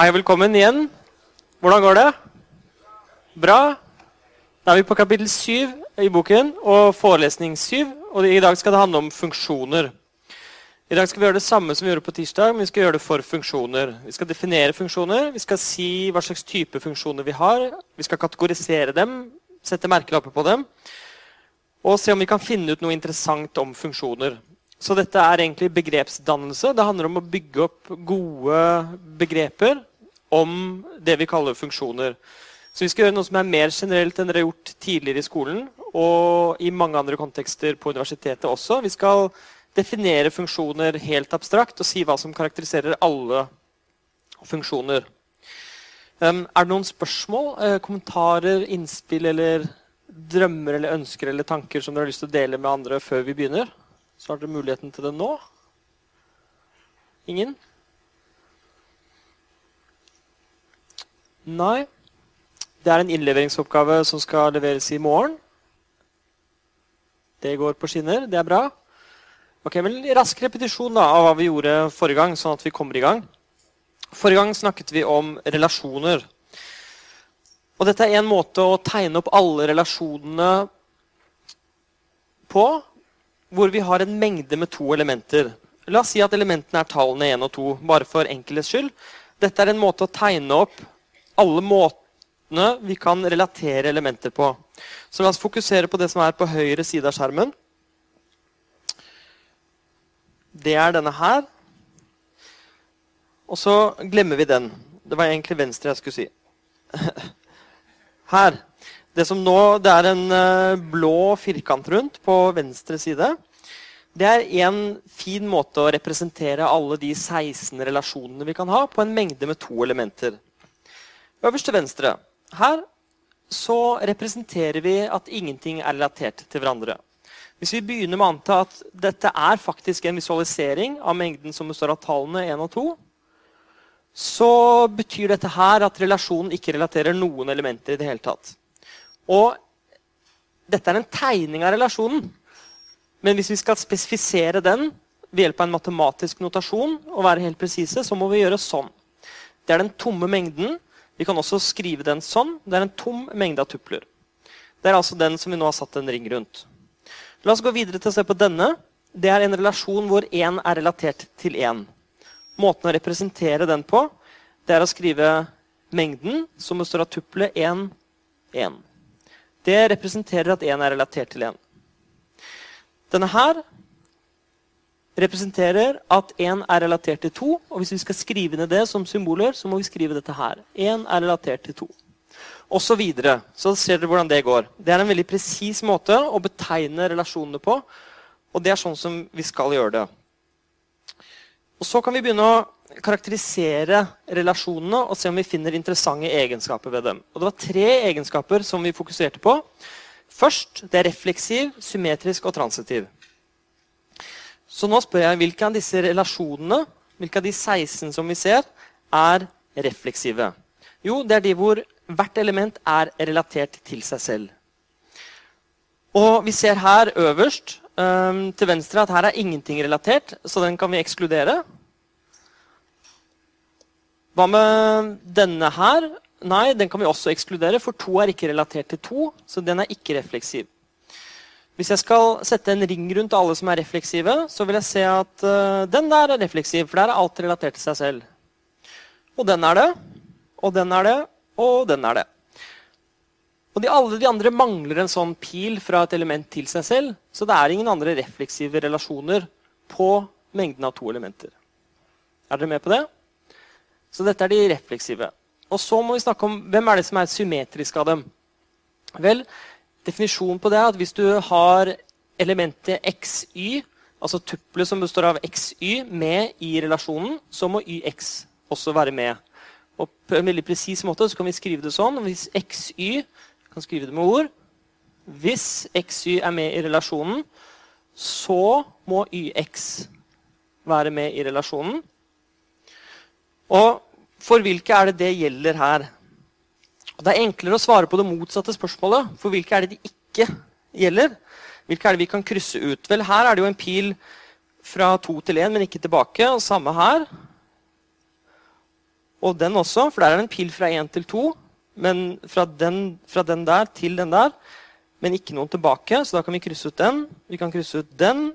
Hei og velkommen igjen. Hvordan går det? Bra? Da er vi på kapittel 7 i boken og forelesning 7. Og i dag skal det handle om funksjoner. I dag skal vi gjøre det samme som vi gjorde på tirsdag, men vi skal gjøre det for funksjoner. Vi skal definere funksjoner, vi skal si hva slags type funksjoner vi har. Vi skal kategorisere dem, sette merkelapper på dem, og se om vi kan finne ut noe interessant om funksjoner. Så dette er egentlig begrepsdannelse. Det handler om å bygge opp gode begreper om det vi kaller funksjoner. Så vi skal gjøre noe som er mer generelt enn dere har gjort tidligere i skolen, og i mange andre kontekster på universitetet også. Vi skal definere funksjoner helt abstrakt og si hva som karakteriserer alle funksjoner. Er det noen spørsmål, eh, kommentarer, innspill eller drømmer eller ønsker eller tanker som dere har lyst til å dele med andre før vi begynner? Så har dere muligheten til det nå. Ingen? Nei. Det er en innleveringsoppgave som skal leveres i morgen. Det går på skinner. Det er bra. Ok, men Rask repetisjon da, av hva vi gjorde forrige gang, sånn at vi kommer i gang. Forrige gang snakket vi om relasjoner. Og dette er en måte å tegne opp alle relasjonene på hvor vi har en mengde med to elementer. La oss si at elementene er tallene 1 og 2, bare for enkelhets skyld. Dette er en måte å tegne opp alle måtene vi kan relatere elementer på. Så la oss fokusere på det som er på høyre side av skjermen. Det er denne her. Og så glemmer vi den. Det var egentlig venstre jeg skulle si. Her. Det som nå, det er en eh, blå firkant rundt på venstre side. Det er en fin måte å representere alle de 16 relasjonene vi kan ha på en mengde med to elementer. Øverst til venstre. Her så representerer vi at ingenting er relatert til hverandre. Hvis vi begynner med å anta at dette er faktisk en visualisering av mengden som består av tallene 1 og 2, så betyr dette her at relasjonen ikke relaterer noen elementer i det hele tatt. Og dette er en tegning av relasjonen. Men hvis vi skal spesifisere den ved hjelp av en matematisk notasjon, og være helt presise, så må vi gjøre sånn. Det er den tomme mengden. Vi kan også skrive den sånn. Det er en tom mengde av tupler. Det er altså den som vi nå har satt en ring rundt. La oss gå videre til å se på denne. Det er en relasjon hvor én er relatert til én. Måten å representere den på det er å skrive mengden, som består av tuplet 1, 1 det representerer at én er relatert til én. Denne her representerer at én er relatert til to. Og hvis vi skal skrive ned det som symboler, så må vi skrive dette her. Én er relatert til to. Og så videre. Så ser dere hvordan det går. Det er en veldig presis måte å betegne relasjonene på. Og det er sånn som vi skal gjøre det. Og så kan vi begynne å karakterisere relasjonene og se om vi finner interessante egenskaper ved dem. Og Det var tre egenskaper som vi fokuserte på. Først det er refleksiv, symmetrisk og transitiv. Så nå spør jeg hvilke av disse relasjonene, hvilke av de 16 som vi ser, er refleksive. Jo, det er de hvor hvert element er relatert til seg selv. Og vi ser her øverst um, til venstre at her er ingenting relatert, så den kan vi ekskludere. Hva med denne her? Nei, den kan vi også ekskludere, for to er ikke relatert til to. Så den er ikke refleksiv. Hvis jeg skal sette en ring rundt alle som er refleksive, så vil jeg se at uh, den der er refleksiv, for der er alt relatert til seg selv. Og den er det, og den er det, og den er det. Og de, alle de andre mangler en sånn pil fra et element til seg selv, så det er ingen andre refleksive relasjoner på mengden av to elementer. Er dere med på det? Så dette er de refleksive. Og så må vi snakke om hvem er det som er symmetrisk av dem. Vel, Definisjonen på det er at hvis du har elementet xy, altså tuppelet som består av xy, med i relasjonen, så må yx også være med. Og på en veldig presis måte så kan vi skrive det sånn. Hvis xy kan skrive det med ord. Hvis xy er med i relasjonen, så må yx være med i relasjonen. Og for hvilke er det det gjelder her? Det er enklere å svare på det motsatte spørsmålet. For hvilke er det de ikke gjelder? Hvilke er det vi kan krysse ut? Vel, her er det jo en pil fra to til én, men ikke tilbake. Og samme her. Og den også, for der er det en pil fra 1 til 2. Men fra den, fra den der til den der. Men ikke noen tilbake, så da kan vi krysse ut den. Vi kan krysse ut den.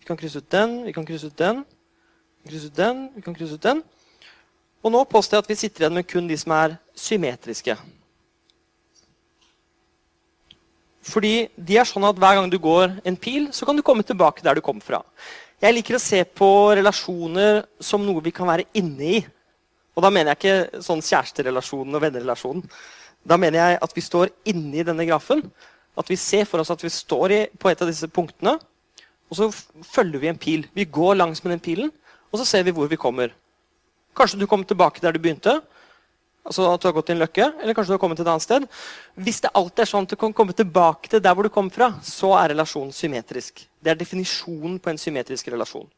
Vi kan krysse ut den. Vi kan krysse ut den. Vi kan krysse ut den. Vi kan krysse ut den. Og nå påstår jeg at vi sitter igjen med kun de som er symmetriske. Fordi de er sånn at hver gang du går en pil, så kan du komme tilbake der du kom fra. Jeg liker å se på relasjoner som noe vi kan være inne i. Og da mener jeg ikke sånn kjæresterelasjonen og vennerelasjonen. Da mener jeg at vi står inne i denne grafen. At vi ser for oss at vi står i, på et av disse punktene, og så følger vi en pil. Vi går langs med den pilen, og så ser vi hvor vi kommer. Kanskje du kommer tilbake der du begynte. Altså at du har gått i en løkke, eller kanskje du har kommet til et annet sted. Hvis det alltid er sånn at du kan komme tilbake til der hvor du kom fra, så er relasjonen symmetrisk. Det er definisjonen på en symmetrisk relasjon.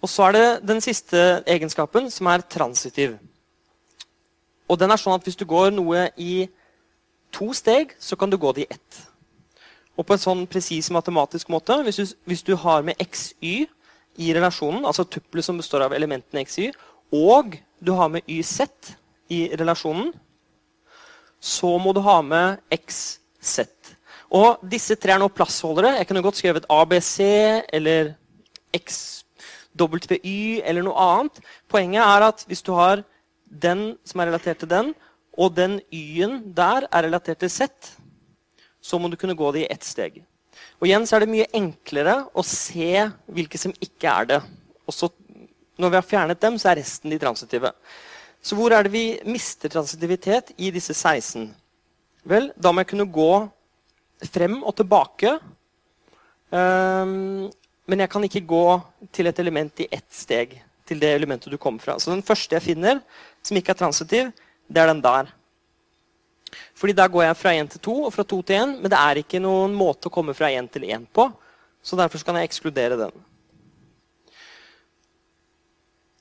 Og så er det den siste egenskapen, som er transitiv. Og den er sånn at Hvis du går noe i to steg, så kan du gå det i ett. Og på en sånn presis matematisk måte, hvis du, hvis du, har med xy i relasjonen, altså tuppelet som består av elementene xy, og du har med yz i relasjonen, så må du ha med xz. Og disse tre er nå plassholdere. Jeg kunne godt skrevet ABC eller XWY eller noe annet. Poenget er at hvis du har den som er relatert til den, og den y-en der er relatert til z, så må du kunne gå det i ett steg. Og igjen så er det mye enklere å se hvilke som ikke er det. Og så, når vi har fjernet dem, så er resten de transitive. Så hvor er det vi mister transitivitet i disse 16? Vel, da må jeg kunne gå frem og tilbake. Um, men jeg kan ikke gå til et element i ett steg. til det elementet du kommer fra. Så den første jeg finner, som ikke er transitiv, det er den der. Fordi da går jeg fra 1 til 2 og fra 2 til 1, men det er ikke noen måte å komme fra 1 til 1 på. Så derfor kan jeg ekskludere den.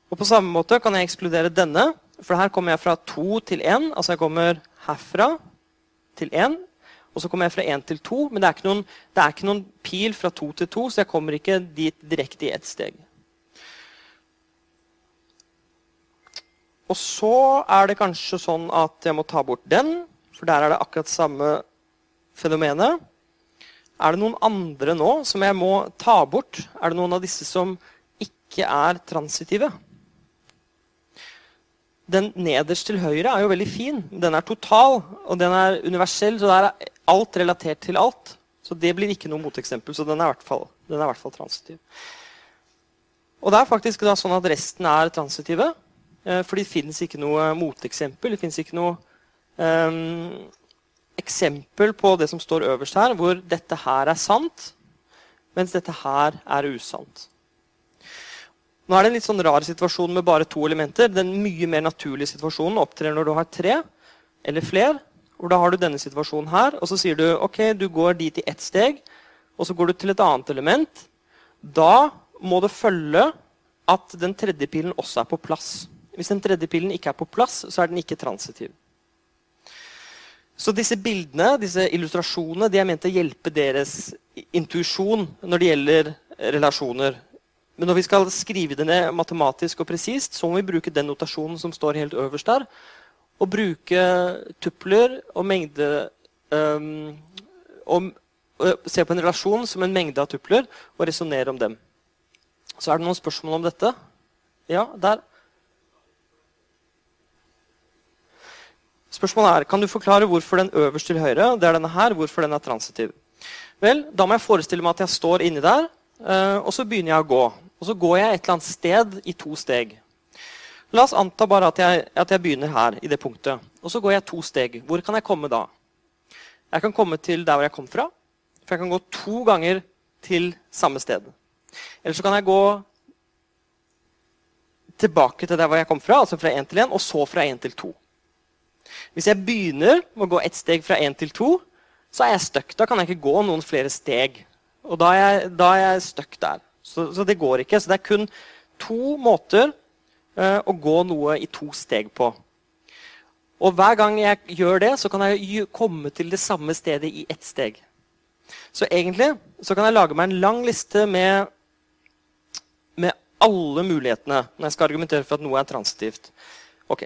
Og på samme måte kan jeg ekskludere denne, for her kommer jeg fra 2 til 1. Altså jeg kommer herfra til 1, og så kommer jeg fra 1 til 2, men det er, noen, det er, ikke noen, pil fra 2 til 2, så jeg kommer ikke dit direkte i ett steg. Og så er det kanskje sånn at jeg må ta bort den, for der er det akkurat samme fenomenet. Er det noen andre nå som jeg må ta bort? Er det noen av disse som ikke er transitive? Den nederst til høyre er jo veldig fin. Den er total, og den er universell, så der er alt relatert til alt. Så det blir ikke noe moteksempel. Så den er i hvert fall, er hvert fall transitiv. Og det er faktisk sånn at resten er transitive. Eh, for det fins ikke noe moteksempel. Det fins ikke noe eksempel på det som står øverst her, hvor dette her er sant, mens dette her er usant. Nå er det en litt sånn rar situasjon med bare to elementer. Den mye mer naturlige situasjonen opptrer når du har tre eller flere. Hvor da har du denne situasjonen her, og så sier du ok, du går dit i ett steg, og så går du til et annet element. Da må det følge at den tredje pilen også er på plass. Hvis den tredje pilen ikke er på plass, så er den ikke transitiv. Så disse bildene, disse illustrasjonene, de er ment å hjelpe deres intuisjon når det gjelder relasjoner. Men når vi skal skrive det ned matematisk og presist, så må vi bruke den notasjonen som står helt øverst der, og bruke tupler og mengde um, og, og Se på en relasjon som en mengde av tupler og resonnere om dem. Så er det noen spørsmål om dette? Ja, der. Spørsmålet er, Kan du forklare hvorfor den øverst til høyre det er denne her, hvorfor den er transitiv? Vel, Da må jeg forestille meg at jeg står inni der, uh, og så begynner jeg å gå. Og så går jeg et eller annet sted i to steg. La oss anta bare at jeg, at jeg, begynner her, i det punktet. Og så går jeg to steg. Hvor kan jeg komme da? Jeg kan komme til der hvor jeg kom fra. For jeg kan gå to ganger til samme sted. Eller så kan jeg gå tilbake til der hvor jeg kom fra, altså fra én til én, og så fra én til 2. Hvis jeg begynner med å gå ett steg fra én til to, så er jeg stuck. Da kan jeg ikke gå noen flere steg. Og da er jeg, da er jeg stuck der. Så, så, det går ikke. Så det er kun to måter uh, å gå noe i to steg på. Og hver gang jeg gjør det, så kan jeg komme til det samme stedet i ett steg. Så egentlig så kan jeg lage meg en lang liste med, med alle mulighetene når jeg skal argumentere for at noe er transitivt. Ok,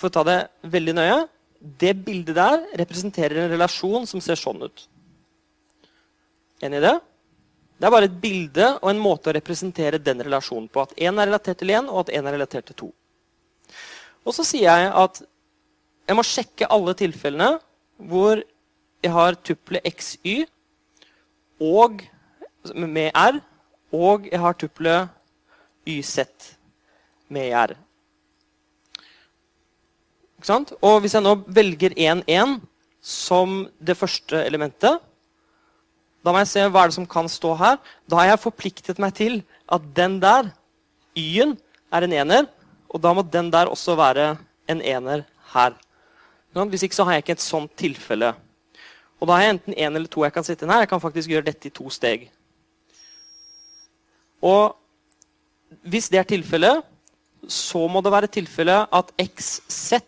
For å ta det veldig nøye Det bildet der representerer en relasjon som ser sånn ut. Enig i det? Det er bare et bilde og en måte å representere den relasjonen på. At én er relatert til én, og at én er relatert til to. Og så sier jeg at jeg må sjekke alle tilfellene hvor jeg har tuppelet xy og, med r, og jeg har tuppelet YZ med IR. Og hvis jeg nå velger 1-1 som det første elementet, da må jeg se hva er det som kan stå her. Da har jeg forpliktet meg til at den der, Y-en, er en ener. Og da må den der også være en ener her. Hvis ikke så har jeg ikke et sånt tilfelle. Og da har jeg enten én eller to jeg kan sitte inn her. Jeg kan faktisk gjøre dette i to steg. Og hvis det er tilfellet, så må det være tilfellet at xz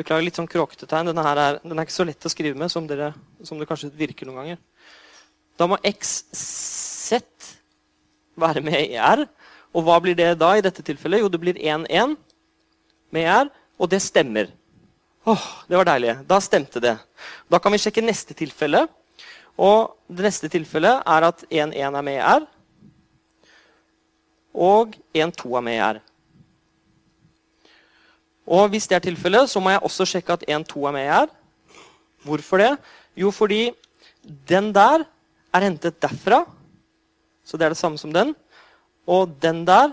Beklager litt sånn kråkete tegn. Denne er, den er ikke så lett å skrive med som, dere, som det kanskje virker noen ganger. Da må xz være med i r. Og hva blir det da i dette tilfellet? Jo, det blir 1-1 med r, og det stemmer. Åh, det var deilig. Da stemte det. Da kan vi sjekke neste tilfelle. Og det neste tilfellet er at 1-1 er med i r og 1-2 er med i R. Og hvis det er tilfellet, så må jeg også sjekke at 1-2 er med her. Hvorfor det? Jo, fordi den der er hentet derfra, så det er det samme som den. Og den der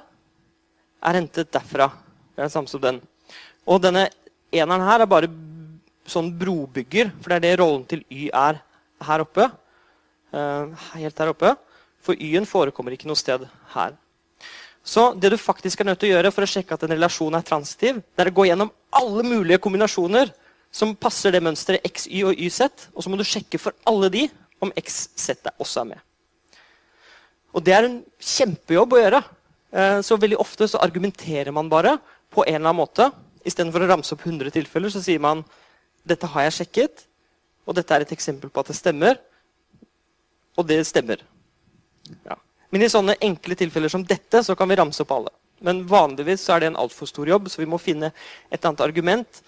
er hentet derfra. Det er det samme som den. Og denne eneren her er bare sånn brobygger, for det er det rollen til Y er her oppe. Uh, helt her oppe. For Y-en forekommer ikke noe sted her. Så det du faktisk er nødt til å gjøre for å sjekke at en relasjon er transitiv, det er å gå gjennom alle mulige kombinasjoner som passer det mønsteret y og YZ, og så må du sjekke for alle de om x, z også er med. Og det er en kjempejobb å gjøre. Eh, så veldig ofte så argumenterer man bare på en eller annen måte. Istedenfor å ramse opp 100 tilfeller, så sier man dette har jeg sjekket, og dette er et eksempel på at det stemmer. Og det stemmer. Ja. Men i sånne enkle tilfeller som dette så kan vi ramse opp alle. Men vanligvis så er det en altfor stor jobb, så vi må finne et annet argument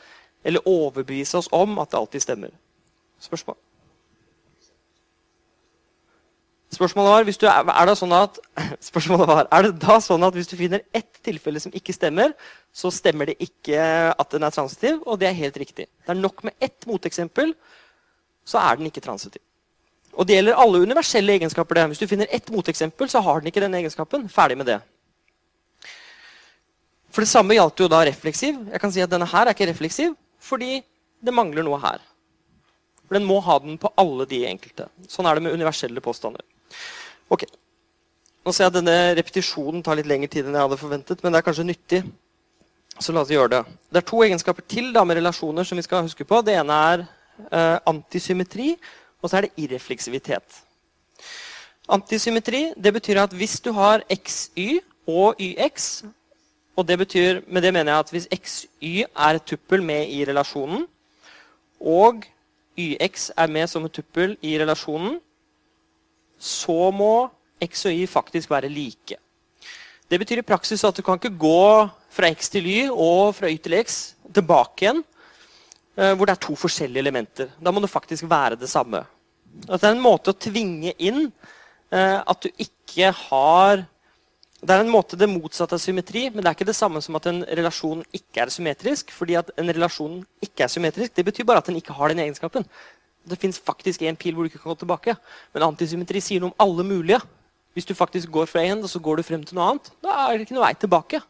eller overbevise oss om at det alltid stemmer. Spørsmål? Spørsmålet var, du er det sånn at, spørsmålet var, er det da sånn at hvis du finner ett tilfelle som ikke stemmer, så stemmer det ikke at den er transitiv, og det er helt riktig. Det er nok med ett moteksempel, så er den ikke transitiv. Og det gjelder alle universelle egenskaper. det. Hvis du finner ett moteksempel, så har den ikke den egenskapen. Ferdig med det. For det samme gjaldt jo da refleksiv. Jeg kan si at denne her er ikke refleksiv fordi det mangler noe her. For Den må ha den på alle de enkelte. Sånn er det med universelle påstander. Ok. Nå ser jeg at denne repetisjonen tar litt lengre tid enn jeg hadde forventet, men det er kanskje nyttig. Så la oss gjøre det. Det er to egenskaper til da, med relasjoner som vi skal huske på. Det ene er eh, antisymmetri, og så er det irrefleksivitet. Antisymmetri det betyr at hvis du har xy og yx og det betyr, Med det mener jeg at hvis xy er et tuppel med i relasjonen, og yx er med som et tuppel i relasjonen, så må x og y faktisk være like. Det betyr i praksis at du kan ikke gå fra x til y og fra y til x tilbake igjen hvor det er to forskjellige elementer. Da må det faktisk være det samme. Det er en måte å tvinge inn eh, at du ikke har Det er en måte det motsatte av symmetri, men det er ikke det samme som at en relasjon ikke er symmetrisk. fordi at en relasjon ikke er symmetrisk, det betyr bare at den ikke har den egenskapen. Det fins faktisk en pil hvor du ikke kan gå tilbake. Men antisymmetri sier noe om alle mulige. Hvis du faktisk går fra én, og så går du frem til noe annet, da er det ikke noe vei tilbake.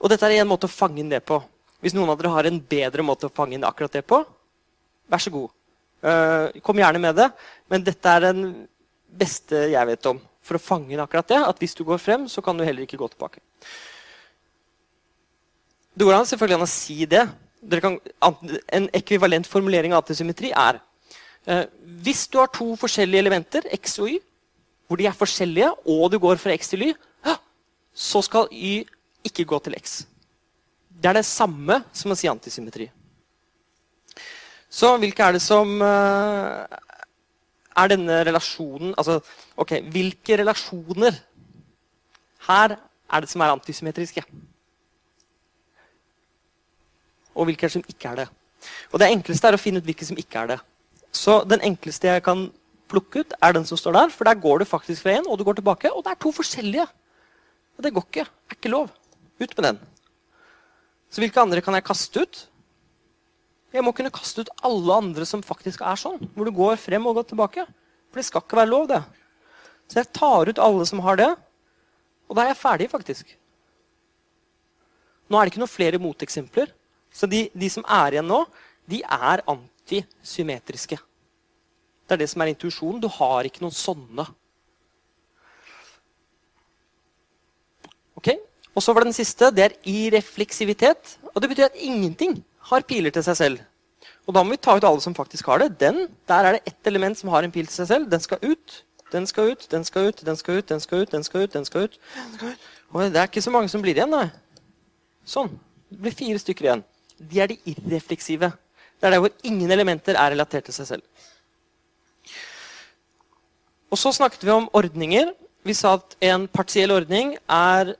Og dette er en måte å fange inn det på. Hvis noen av dere har en bedre måte å fange inn akkurat det på, vær så god. Uh, kom gjerne med det. Men dette er den beste jeg vet om for å fange inn akkurat det. At hvis du går frem, så kan du heller ikke gå tilbake. Det går an selvfølgelig an å si det. Kan, en ekvivalent formulering av antisymmetri er eh, Hvis du har to forskjellige elementer, x og y, hvor de er forskjellige, og du går fra x til y, så skal y ikke gå til x. Det er det samme som å si antisymmetri. Så hvilke er det som uh, er denne relasjonen Altså, ok, hvilke relasjoner her er det som er antisymmetriske. Og hvilke er det som ikke er det. Og Det enkleste er å finne ut hvilke som ikke er det. Så den enkleste jeg kan plukke ut, er den som står der. For der går du faktisk fra én, og du går tilbake. Og det er to forskjellige. Og det går ikke. Det er ikke lov. Ut med den. Så hvilke andre kan jeg kaste ut? Jeg må kunne kaste ut alle andre som faktisk er sånn. Hvor du går frem og går tilbake. For det skal ikke være lov, det. Så jeg tar ut alle som har det, og da er jeg ferdig, faktisk. Nå er det ikke noen flere moteksempler. Så de, de som er igjen nå, de er antisymmetriske. Det er det som er intuisjonen. Du har ikke noen sånne. Ok, Og så var det den siste. Det er irrefleksivitet. Og det betyr at ingenting har piler til seg selv. Og da må vi ta ut alle som faktisk har det. Den, Der er det ett element som har en pil til seg selv. Den skal ut. Den skal ut, den skal ut, den skal ut, den skal ut. den skal ut, den skal ut. Og det er ikke så mange som blir igjen. nei. Sånn. Det blir fire stykker igjen. De er de irrefleksive. Det er der hvor ingen elementer er relatert til seg selv. Og så snakket vi om ordninger. Vi sa at en partiell ordning er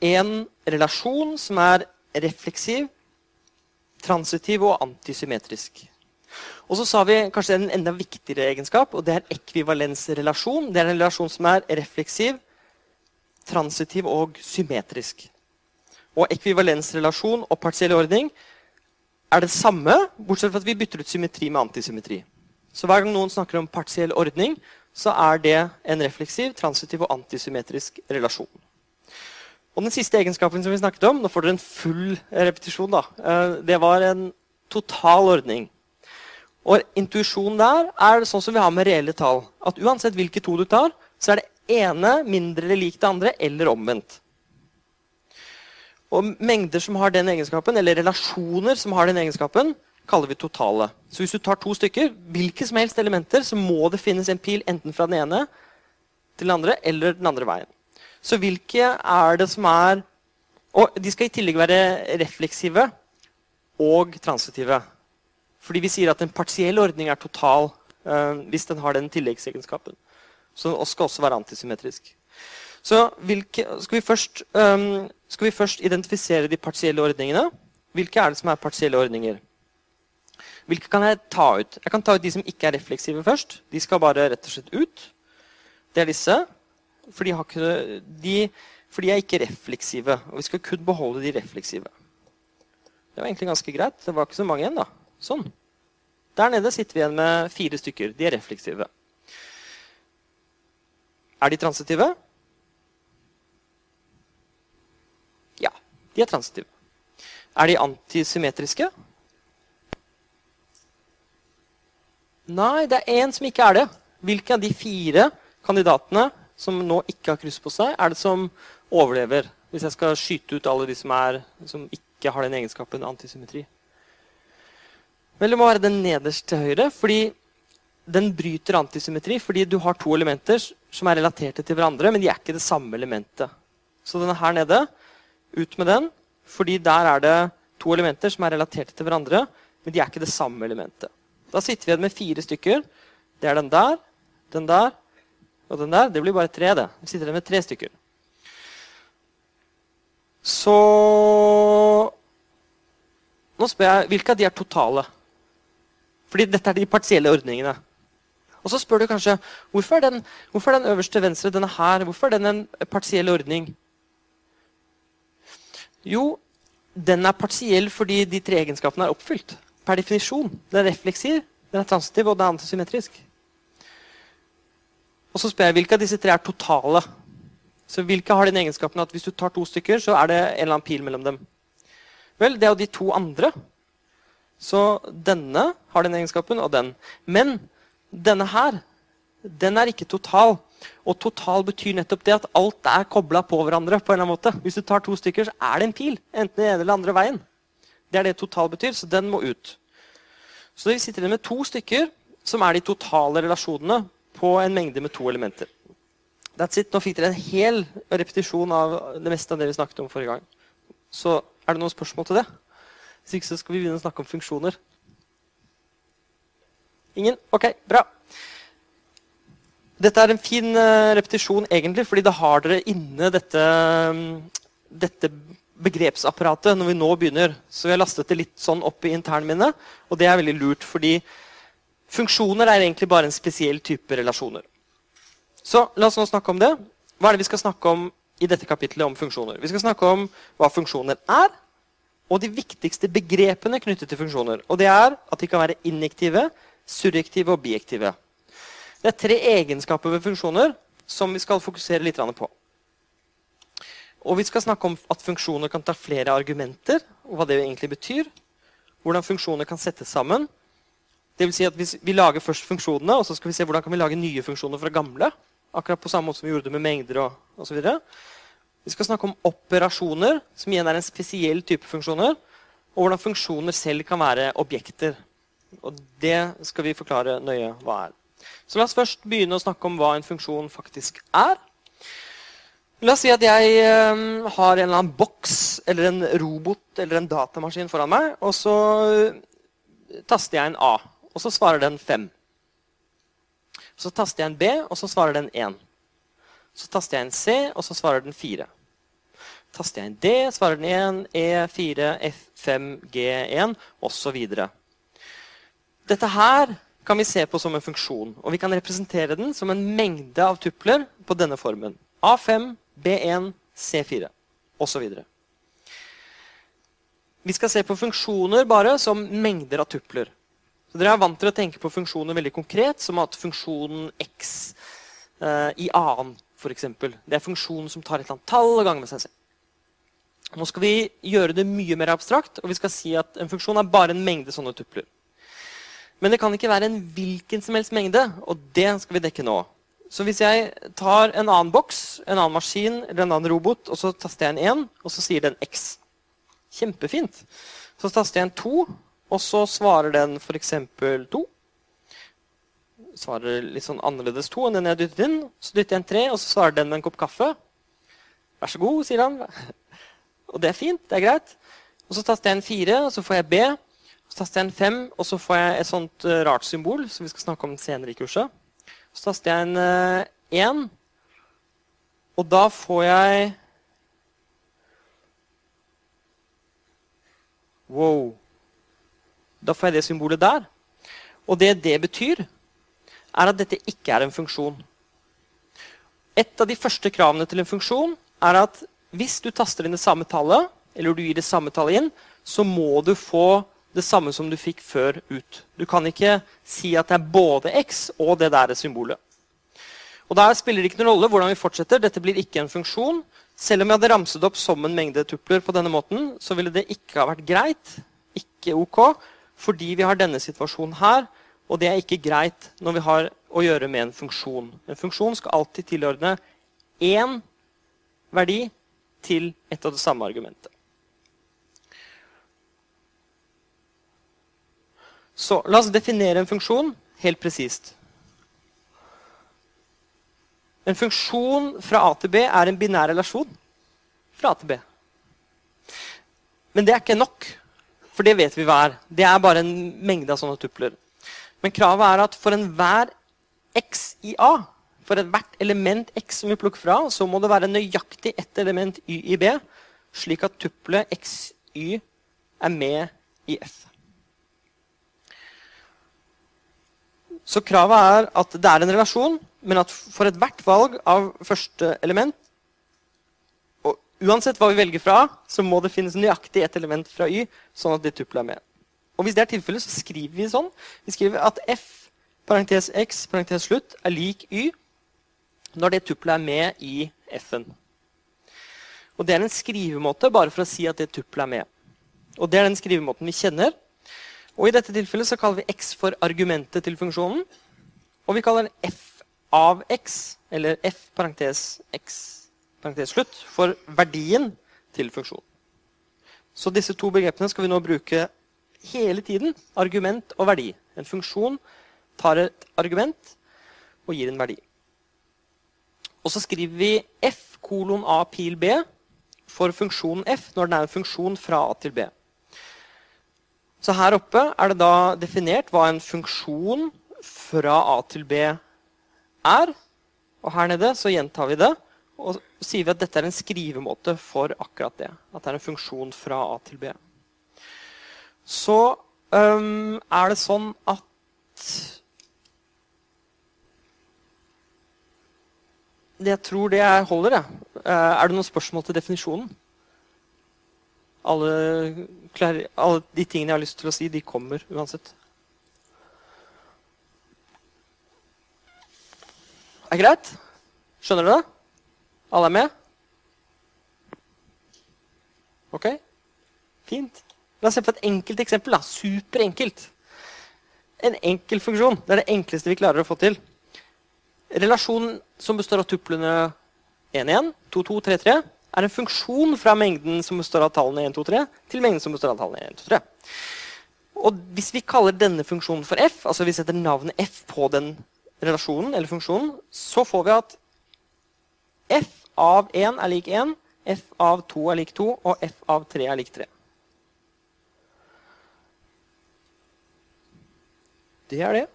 en relasjon som er refleksiv, transitiv og antisymmetrisk. Og så sa vi kanskje en enda viktigere egenskap, og det er ekvivalensrelasjon. Det er en relasjon som er refleksiv, transitiv og symmetrisk. Og ekvivalensrelasjon og partiell ordning er det samme, bortsett fra at vi bytter ut symmetri med antisymmetri. Så hver gang noen snakker om partiell ordning, så er det en refleksiv, transitiv og antisymmetrisk relasjon. Og den siste egenskapen som vi snakket om, nå får dere en full repetisjon, da. Eh, det var en total ordning. Og intuisjon der er sånn som vi har med reelle tall. At uansett hvilke to du tar, så er det ene mindre lik det andre, eller omvendt. Og mengder som har den egenskapen, eller relasjoner som har den egenskapen, kaller vi totale. Så hvis du tar to stykker, hvilke som helst elementer, så må det finnes en pil enten fra den ene til den andre, eller den andre veien. Så hvilke er det som er Og de skal i tillegg være refleksive og transitive. Fordi vi sier at en partiell ordning er total uh, hvis den har den tilleggsegenskapen. Så den skal også være antisymmetrisk. Så hvilke, skal, vi først, um, skal, vi først, identifisere de partielle ordningene? Hvilke er det som er partielle ordninger? Hvilke kan jeg ta ut? Jeg kan ta ut de som ikke er refleksive først. De skal bare rett og slett ut. Det er disse. For de, ikke, de, for de er ikke refleksive. Og vi skal kun beholde de refleksive. Det var egentlig ganske greit. Det var ikke så mange igjen. da. Sånn. Der nede sitter vi igjen med fire stykker. De er refleksive. Er de transitive? Ja, de er transitive. Er de antisymmetriske? Nei, det er én som ikke er det. Hvilke av de fire kandidatene som nå ikke har kryss på seg, er det som overlever? Hvis jeg skal skyte ut alle de som, er, som ikke har den egenskapen antisymmetri. Vel, det må være den nederst til høyre, fordi den bryter antisymmetri fordi du har to elementer som er relaterte til hverandre, men de er ikke det samme elementet. Så denne her nede, ut med den, fordi der er det to elementer som er relaterte til hverandre, men de er ikke det samme elementet. Da sitter vi igjen med fire stykker. Det er den der, den der og den der. Det blir bare tre, det. Vi sitter der med tre stykker. Så Nå spør jeg hvilke av de er totale. Fordi dette er de partielle ordningene. Og så spør du kanskje hvorfor er den, hvorfor er den øverste venstre denne her, hvorfor er den en partiell ordning? Jo, den er partiell fordi de tre egenskapene er oppfylt. Per definisjon. Den refleksiv, den er transitiv, og den er antisymmetrisk. Og så spør jeg hvilke av disse tre er totale. Så hvilke har den egenskapen at hvis du tar to stykker, så er det en eller annen pil mellom dem? Vel, det er jo de to andre så denne har den egenskapen, og den. Men denne her, den er ikke total. Og total betyr nettopp det at alt er kobla på hverandre. på en eller annen måte. Hvis du tar to stykker, så er det en pil. Enten den ene eller andre veien. Det er det total betyr, så den må ut. Så vi sitter igjen med to stykker som er de totale relasjonene på en mengde med to elementer. That's it. Nå fikk dere en hel repetisjon av det meste av det vi snakket om forrige gang. Så er det noen spørsmål til det? Hvis ikke så skal vi begynne å snakke om funksjoner. Ingen? Ok, bra. Dette er en fin uh, repetisjon, egentlig, fordi da har dere inne dette, um, dette begrepsapparatet når vi nå begynner. Så vi har lastet det litt sånn opp i internminnet, og det er veldig lurt. fordi funksjoner er egentlig bare en spesiell type relasjoner. Så la oss nå snakke om det. Hva er det vi skal snakke om i dette kapittelet om funksjoner? Vi skal snakke om hva funksjoner er, og de viktigste begrepene knyttet til funksjoner. Og det er at de kan være injektive, surrektive og objektive. Det er tre egenskaper ved funksjoner som vi skal fokusere litt på. Og vi skal snakke om at funksjoner kan ta flere argumenter, og hva det egentlig betyr. Hvordan funksjoner kan settes sammen. Det vil si at Vi lager først funksjonene, og så skal vi se hvordan kan vi lage nye funksjoner fra gamle. Akkurat på samme måte som vi gjorde det med mengder og osv. Vi skal snakke om operasjoner, som igjen er en spesiell type funksjoner. Og hvordan funksjoner selv kan være objekter. Og det skal vi forklare nøye hva er. Så la oss først begynne å snakke om hva en funksjon faktisk er. La oss si at jeg um, har en eller annen boks eller en robot eller en datamaskin foran meg, og så uh, taster jeg en A, og så svarer den 5. Så taster jeg en B, og så svarer den 1. Så taster jeg en C, og så svarer den 4. Taster jeg en D, svarer den 1, E4, F5, G1 osv. Dette her kan vi se på som en funksjon, og vi kan representere den som en mengde av tupler på denne formen. A5, B1, C4 osv. Vi skal se på funksjoner bare som mengder av tupler. Så dere er vant til å tenke på funksjoner veldig konkret, som at funksjonen x eh, i annen, f.eks. Det er funksjonen som tar et eller annet tall og ganger med seg selv. Nå skal vi gjøre det mye mer abstrakt, og vi skal si at en funksjon er bare en mengde sånne tupler. Men det kan ikke være en hvilken som helst mengde, og det skal vi dekke nå. Så hvis jeg tar en annen boks, en annen maskin eller en annen robot, og så taster jeg en 1, og så sier den X. Kjempefint. Så taster jeg en 2, og så svarer den f.eks. to. Svarer litt sånn annerledes to enn den jeg dyttet inn. Så dytter jeg en tre, og så svarer den med en kopp kaffe. Vær så god, sier han. Og det er fint. Det er greit. Og så taster jeg en fire, og så får jeg B. Så taster jeg en fem, og så får jeg et sånt uh, rart symbol som vi skal snakke om senere i kurset. Så taster jeg en 1, uh, og da får jeg Wow. Da får jeg det symbolet der. Og det det betyr, er at dette ikke er en funksjon. Et av de første kravene til en funksjon er at hvis du taster inn det samme tallet, eller du gir det samme tallet inn, så må du få det samme som du fikk før ut. Du kan ikke si at det er både x og det der symbolet. Og Der spiller det ikke noen rolle hvordan vi fortsetter. Dette blir ikke en funksjon. Selv om jeg hadde ramset opp som en mengde tupler, på denne måten, så ville det ikke ha vært greit, ikke ok, fordi vi har denne situasjonen her. Og det er ikke greit når vi har å gjøre med en funksjon. En funksjon skal alltid tilordne én verdi til et av det samme argumentet. Så la oss definere en funksjon helt presist. En funksjon fra A til B er en binær relasjon fra A til B. Men det er ikke nok, for det vet vi hva er. Det er bare en mengde av sånne tupler. Men kravet er at for enhver x i A, for ethvert element x som vi plukker fra, så må det være nøyaktig ett element y i B, slik at tuplet xy er med i F. Så kravet er at det er en relasjon, men at for ethvert valg av første element Uansett hva vi velger fra, så må det finnes nøyaktig ett element fra Y, sånn at det tuppelet er med. Og Hvis det er tilfellet, så skriver vi sånn. Vi skriver at F parentes X parentes slutt er lik Y når det tuppelet er med i F-en. Og Det er en skrivemåte bare for å si at det tuppelet er med. Og Det er den skrivemåten vi kjenner. Og I dette tilfellet så kaller vi x for argumentet til funksjonen. Og vi kaller den f av x, eller f parentes x slutt, for verdien til funksjonen. Så disse to begrepene skal vi nå bruke hele tiden. Argument og verdi. En funksjon tar et argument og gir en verdi. Og så skriver vi f kolon a pil b for funksjonen f når den er en funksjon fra a til b. Så her oppe er det da definert hva en funksjon fra A til B er. Og her nede så gjentar vi det. Og sier vi at dette er en skrivemåte for akkurat det. At det er en funksjon fra A til B. Så um, er det sånn at Jeg tror det holder, jeg. Uh, er det noen spørsmål til definisjonen? Alle, alle de tingene jeg har lyst til å si, de kommer uansett. Er det greit? Skjønner dere det? Alle er med? Ok? Fint. La oss se på et enkelt eksempel. da. Superenkelt. En enkel funksjon. Det er det enkleste vi klarer å få til. Relasjonen som består av tuplene 1, 1, 2, 2, 3, 3, er en funksjon fra mengden som består av tallene 1, 2, 3, til mengden som består av tallene 1, 2, 3. Og hvis vi kaller denne funksjonen for f, altså vi setter navnet f på den relasjonen eller funksjonen, så får vi at f av 1 er lik 1, f av 2 er lik 2, og f av 3 er lik 3. Det er det.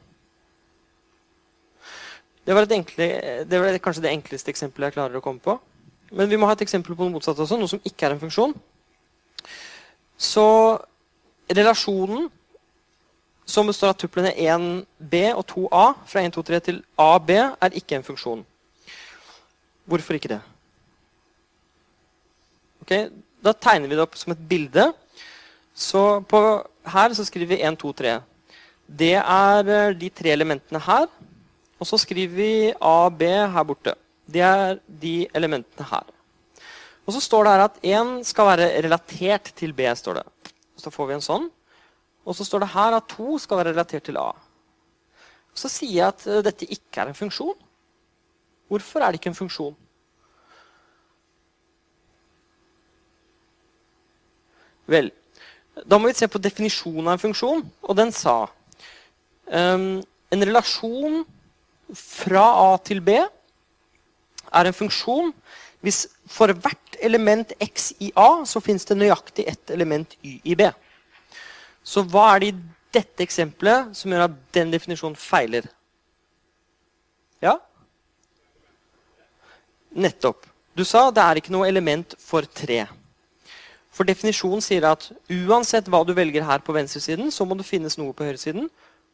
Det var, enkle, det var, kanskje det enkleste eksempelet jeg klarer å komme på. Men vi må ha et eksempel på noe motsatt også, noe som ikke er en funksjon. Så relasjonen som består av tuplene 1b og 2a, fra 1, 2, 3 til ab, er ikke en funksjon. Hvorfor ikke det? Okay, da tegner vi det opp som et bilde. Så på, her så skriver vi 1, 2, 3. Det er eh, de tre elementene her. Og så skriver vi A, B her borte. Det er de elementene her. Og så står det her at 1 skal være relatert til B. står det. Så får vi en sånn. Og så står det her at 2 skal være relatert til A. Så sier jeg at eh, dette ikke er en funksjon. Hvorfor er det ikke en funksjon? Vel, da må vi se på definisjonen av en funksjon, og den sa um, en relasjon fra A til B er en funksjon hvis for hvert element x i A så fins det nøyaktig ett element y i B. Så hva er det i dette eksempelet som gjør at den definisjonen feiler? Ja? Nettopp. Du sa det er ikke noe element for tre. For definisjonen sier at uansett hva du velger her på venstresiden, så må det finnes noe på høyresiden.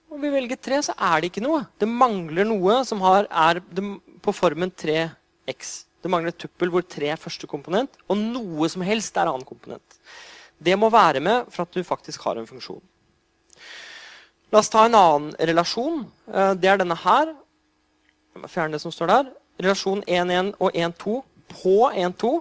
Om vi velger tre, så er det ikke noe. Det mangler noe som har, er på formen 3x. Det mangler et tuppel hvor tre er første komponent, og noe som helst er annen komponent. Det må være med for at du faktisk har en funksjon. La oss ta en annen relasjon. Eh, det er denne her. Jeg må fjerne det som står der. Relasjon 1-1 og 1-2 på 1-2.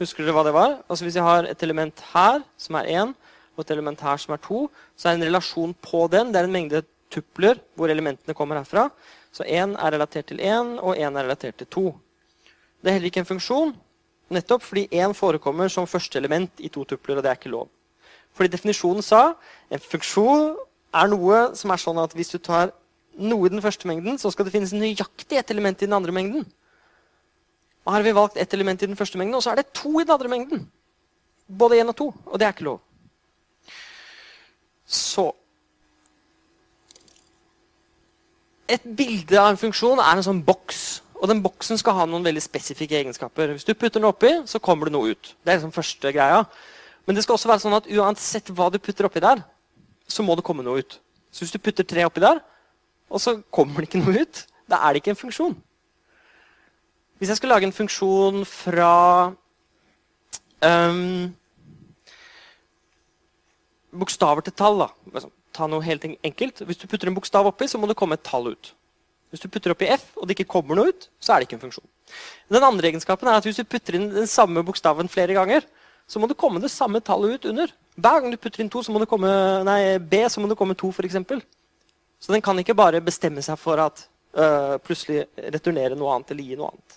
Husker dere hva det var? Altså Hvis jeg har et element her som er 1, og et element her som er 2, så er en relasjon på den. Det er en mengde tupler hvor elementene kommer herfra. Så 1 er relatert til 1, og 1 er relatert til 2. Det er heller ikke en funksjon, nettopp fordi 1 forekommer som første element i to tupler, og det er ikke lov. Fordi definisjonen sa en funksjon er noe som er sånn at hvis du tar noe i den første mengden, så skal det finnes nøyaktig ett element i den andre mengden. Og her har vi valgt ett element i den første mengden, og så er det to i den andre mengden. Både én og to. Og det er ikke lov. Så Et bilde av en funksjon er en sånn boks og den boksen skal ha noen veldig spesifikke egenskaper. Hvis du putter den oppi, så kommer det noe ut. Det er liksom første greia. Men det skal også være sånn at uansett hva du putter oppi der, så må det komme noe ut. Så hvis du putter tre oppi der, og så kommer det ikke noe ut, da er det ikke en funksjon. Hvis jeg skal lage en funksjon fra um, bokstaver til tall da. Ta noe helt enkelt. Hvis du putter en bokstav oppi, så må det komme et tall ut. Hvis du putter oppi F, og det ikke kommer noe ut, så er det ikke en funksjon. Den andre egenskapen er at Hvis du putter inn den samme bokstaven flere ganger, så må det komme det samme tallet ut under. Hver gang du putter inn to, så må det komme, nei, B, så må det komme to, f.eks. Så den kan ikke bare bestemme seg for at øh, plutselig returnere noe annet eller gi noe annet.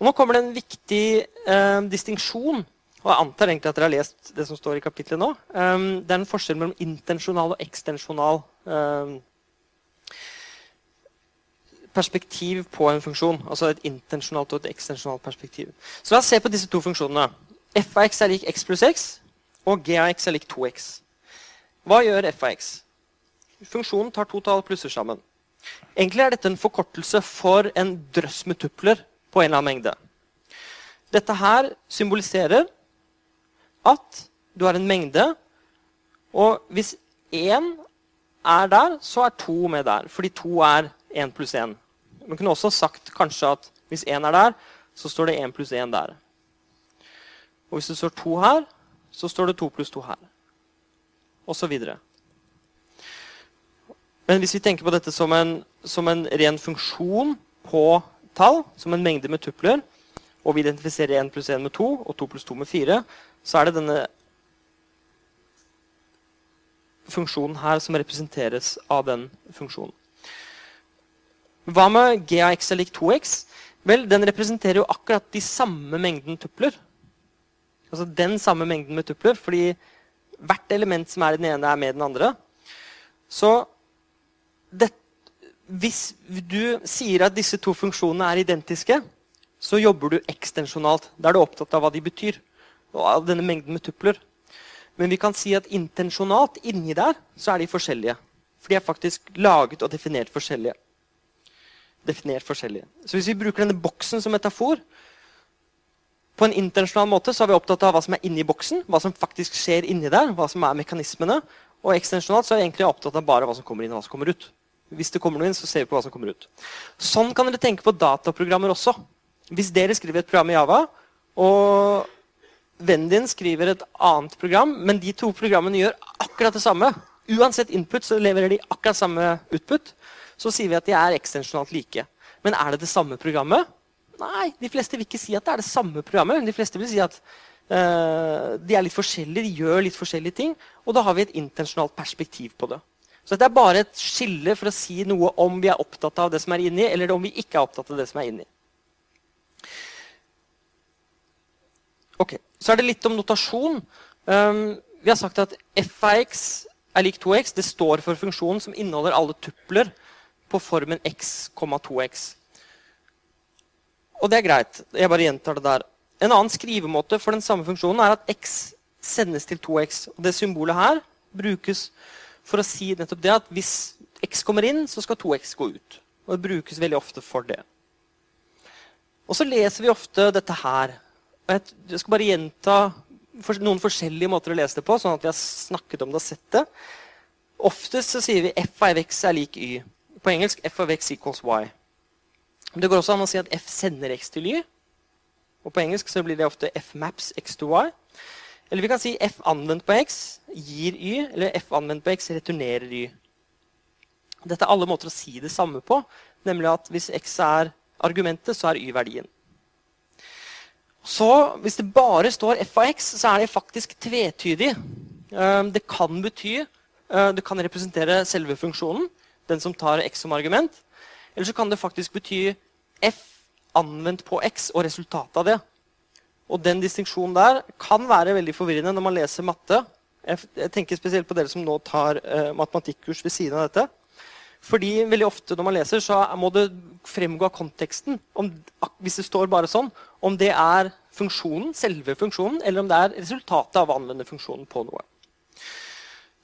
Og nå kommer det en viktig øh, distinksjon. Og jeg antar egentlig at dere har lest det som står i kapitlet nå. Um, det er en forskjell mellom intensjonal og ekstensjonal um, perspektiv på en funksjon. Altså et intensjonalt og et ekstensjonalt perspektiv. Så la oss se på disse to funksjonene. f av x er lik x pluss x, og g av x er lik 2x. Hva gjør f av x? Funksjonen tar to tall plusser sammen. Egentlig er dette en forkortelse for en drøss med tupler på en eller annen mengde. Dette her symboliserer at du har en mengde, og hvis én er der, så er to med der. Fordi to er én pluss én. Man kunne også sagt kanskje at hvis én er der, så står det én pluss én der. Og hvis det står to her, så står det to pluss to her. Og så videre. Men hvis vi tenker på dette som en, som en ren funksjon på tall, som en mengde med tupler, og vi identifiserer 1 pluss 1 med 2 og 2 pluss 2 med 4, så er det denne funksjonen her som representeres av den funksjonen. Hva med g av x er lik 2x? Vel, Den representerer jo akkurat de samme mengden tupler. Altså den samme mengden med tupler, fordi hvert element som er i den ene, er med den andre. Så det, hvis du sier at disse to funksjonene er identiske, så jobber du ekstensjonalt. Da er du opptatt av hva de betyr, og av denne mengden med tupler. Men vi kan si at intensjonalt inni der så er de forskjellige. For de er faktisk laget og definert forskjellige. Definert forskjellige. Så hvis vi bruker denne boksen som metafor, på en intensjonal måte så er vi opptatt av hva som er inni boksen, hva som faktisk skjer inni der, hva som er mekanismene. Og ekstensjonalt så er vi egentlig opptatt av bare hva som kommer inn og hva som kommer ut. Hvis det kommer noe inn, så ser vi på hva som kommer ut. Sånn kan dere tenke på dataprogrammer også. Hvis dere skriver et program i Java, og vennen din skriver et annet program, men de to programmene gjør akkurat det samme Uansett input så leverer de akkurat samme utput. Så sier vi at de er ekstensjonalt like. Men er det det samme programmet? Nei, de fleste vil ikke si at det er det samme programmet. men De fleste vil si at uh, de er litt forskjellige, de gjør litt forskjellige ting. Og da har vi et intensjonalt perspektiv på det. Så dette er bare et skille for å si noe om vi er opptatt av det som er inni, eller om vi ikke er opptatt av det som er inni. Ok, Så er det litt om notasjon. Um, vi har sagt at f av x er lik 2x. Det står for funksjonen som inneholder alle tupler på formen x, 2x. Og det er greit. Jeg bare gjentar det der. En annen skrivemåte for den samme funksjonen er at x sendes til 2x. Og det symbolet her brukes for å si nettopp det at hvis x kommer inn, så skal 2x gå ut. Og det brukes veldig ofte for det. Og så leser vi ofte dette her. Jeg skal bare gjenta noen forskjellige måter å lese det på, sånn at vi har snakket om det og sett det. Oftest så sier vi f av x er lik y. På engelsk f av x equals y. Men Det går også an å si at f sender x til y. Og på engelsk så blir det ofte f maps x to y. Eller vi kan si f anvendt på x gir y, eller f anvendt på x returnerer y. Dette er alle måter å si det samme på, nemlig at hvis x er argumentet, så er y verdien. Så hvis det bare står f av x, så er det faktisk tvetydig. Eh, det kan bety eh, Det kan representere selve funksjonen, den som tar x som argument. Eller så kan det faktisk bety f anvendt på x og resultatet av det. Og den distinksjonen der kan være veldig forvirrende når man leser matte. Jeg tenker spesielt på dere som nå tar uh, matematikkurs ved siden av dette. Fordi veldig ofte når man leser, så må det fremgå av konteksten. Om, hvis det står bare sånn, om det er funksjonen, selve funksjonen, eller om det er resultatet av å anvende funksjonen på noe.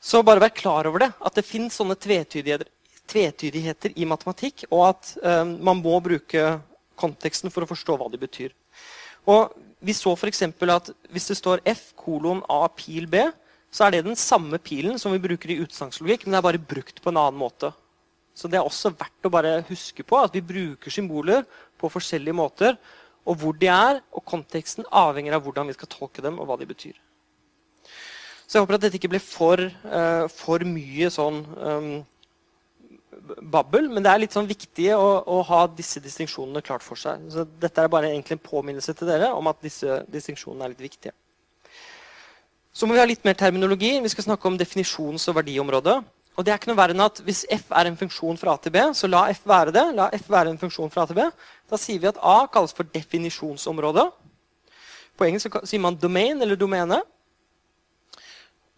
Så bare vær klar over det, at det fins sånne tvetydigheter, tvetydigheter, i matematikk, og at um, man må bruke konteksten for å forstå hva de betyr. Og vi så f.eks. at hvis det står F kolon A pil B, så er det den samme pilen som vi bruker i utsagnslogikk, men det er bare brukt på en annen måte. Så det er også verdt å bare huske på at vi bruker symboler på forskjellige måter. Og hvor de er, og konteksten avhenger av hvordan vi skal tolke dem, og hva de betyr. Så jeg håper at dette ikke blir for, uh, for mye sånn um, babbel. Men det er litt sånn viktig å, å, ha disse distinksjonene klart for seg. Så dette er bare egentlig en påminnelse til dere om at disse distinksjonene er litt viktige. Så må vi ha litt mer terminologi. Vi skal snakke om definisjons- og verdiområdet. Og det er ikke noe verre enn at Hvis f er en funksjon fra A til B, så la f være det. La f være en funksjon fra A til B. Da sier vi at A kalles for definisjonsområdet. På engelsk sier man domain eller domene.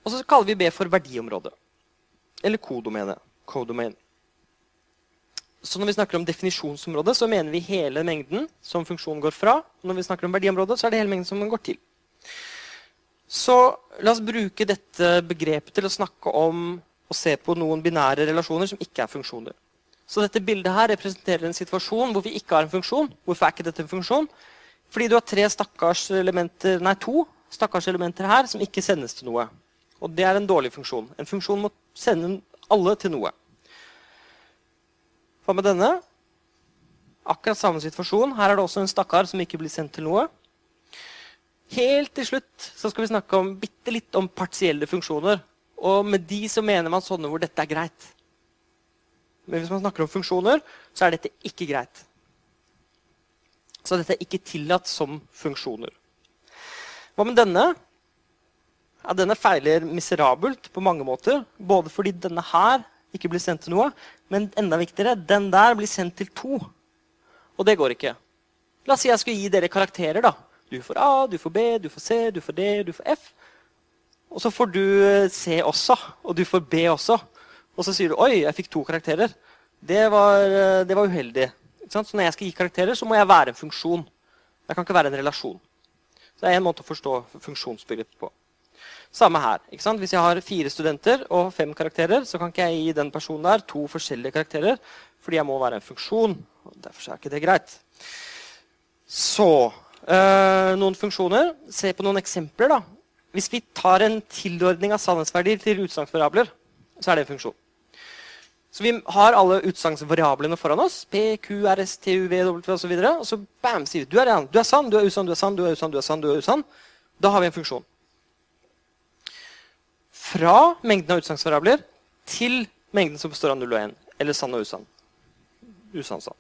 Og så kaller vi B for verdiområdet. Eller kodomene. Codomain. Så når vi snakker om definisjonsområdet, så mener vi hele mengden som funksjonen går fra. Og når vi snakker om verdiområdet, så er det hele mengden som den går til. Så la oss bruke dette begrepet til å snakke om og se på noen binære relasjoner som ikke er funksjoner. Så dette bildet her representerer en situasjon hvor vi ikke har en funksjon. Hvorfor er ikke dette en funksjon? Fordi du har tre stakkars elementer, nei, to stakkars elementer her som ikke sendes til noe. Og det er en dårlig funksjon. En funksjon må sende alle til noe. Hva med denne? Akkurat samme situasjon. Her er det også en stakkar som ikke blir sendt til noe. Helt til slutt så skal vi snakke om, bitte litt om partielle funksjoner. Og med de så mener man sånne hvor dette er greit. Men hvis man snakker om funksjoner, så er dette ikke greit. Så dette er ikke tillatt som funksjoner. Hva med denne? Ja, denne feiler miserabelt på mange måter. Både fordi denne her ikke blir sendt til noe, men enda viktigere, den der blir sendt til to. Og det går ikke. La oss si jeg skal gi dere karakterer. da. Du får A, du får B, du får C, du får D, du får F. Og så får du eh, C også, og du får B også. Og så sier du 'oi, jeg fikk to karakterer'. Det var, eh, det var uheldig. Så når jeg skal gi karakterer, så må jeg være en funksjon. Jeg kan ikke være en relasjon. Så det er en måte å forstå funksjonsbegrepet på. Samme her. ikke sant? Hvis jeg har fire studenter og fem karakterer, så kan ikke jeg gi den personen der to forskjellige karakterer, fordi jeg må være en funksjon. og Derfor er ikke det greit. Så øh, noen funksjoner. Se på noen eksempler. da. Hvis vi tar en tilordning av sannhetsverdier til utsagnsvariabler, så er det en funksjon. Så vi har alle utsagnsvariablene foran oss. P, Q, R, S, T, U, V, W osv. Og, og så bam, sier vi du er, sann, du er usann, du er sann, du er usann, du sann. du er usann. Da har vi en funksjon. Fra mengden av utsagnsvariabler til mengden som består av 0 og 1. Eller sann og usann. Usann sann.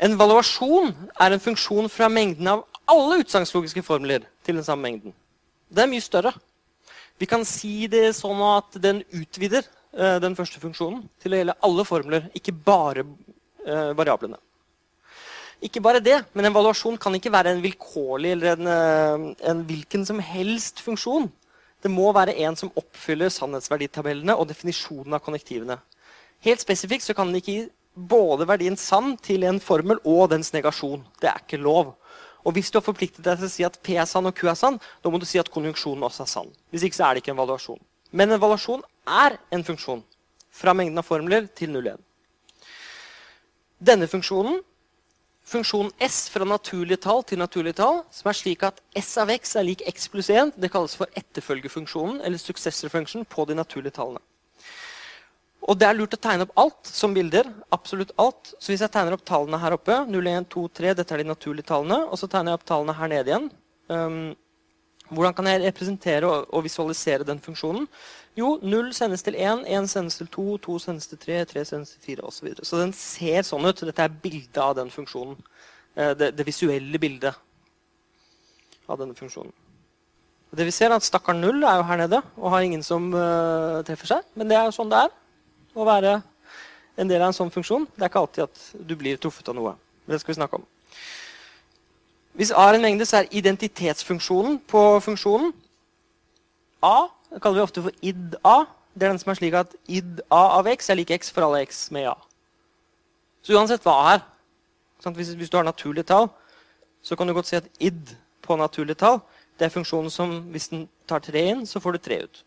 En valuasjon er en funksjon fra mengden av alle utsagnslogiske formler til den samme mengden. Det er mye større. Vi kan si det sånn at den utvider uh, den første funksjonen til å gjelde alle formler, ikke bare uh, variablene. Ikke bare det, men en valuasjon kan ikke være en vilkårlig eller en, uh, en hvilken som helst funksjon. Det må være en som oppfyller sannhetsverditabellene og definisjonen av konnektivene. Helt spesifikt så kan den ikke gi både verdien sann til en formel og dens negasjon. Det er ikke lov. Og hvis du har forpliktet deg til å si at P er sann og Q er sann, da må du si at konjunksjonen også er sann. Hvis ikke så er det ikke en valuasjon. Men en valuasjon er en funksjon. Fra mengden av formler til 0,1. Denne funksjonen, funksjonen S fra naturlige tall til naturlige tall, som er slik at S av x er lik x pluss 1, det kalles for etterfølgefunksjonen eller successor function på de naturlige tallene. Og det er lurt å tegne opp alt som bilder. absolutt alt. Så hvis jeg tegner opp tallene her oppe, 0, 1, 2, 3, dette er de naturlige tallene, og så tegner jeg opp tallene her nede igjen. Um, hvordan kan jeg representere og, og, visualisere den funksjonen? Jo, 0 sendes til 1, 1 sendes til 2, 2 sendes til 3, 3 sendes til 4 osv. Så, videre. så den ser sånn ut. Dette er bildet av den funksjonen. Uh, det, det, visuelle bildet av denne funksjonen. Det vi ser er at Stakkar 0 er jo her nede og har ingen som uh, treffer seg. Men det er jo sånn det er å være en del av en sånn funksjon. Det er ikke alltid at du blir truffet av noe. Det skal vi snakke om. Hvis A er en mengde, så er identitetsfunksjonen på funksjonen A. Det kaller vi ofte for id-A. Det er den som er slik at id-A av x er lik x for alle x med A. Så uansett hva A er hvis, hvis, du har naturlige tall, så kan du godt si at id på naturlige tall det er funksjonen som hvis den tar 3 inn, så får du 3 ut.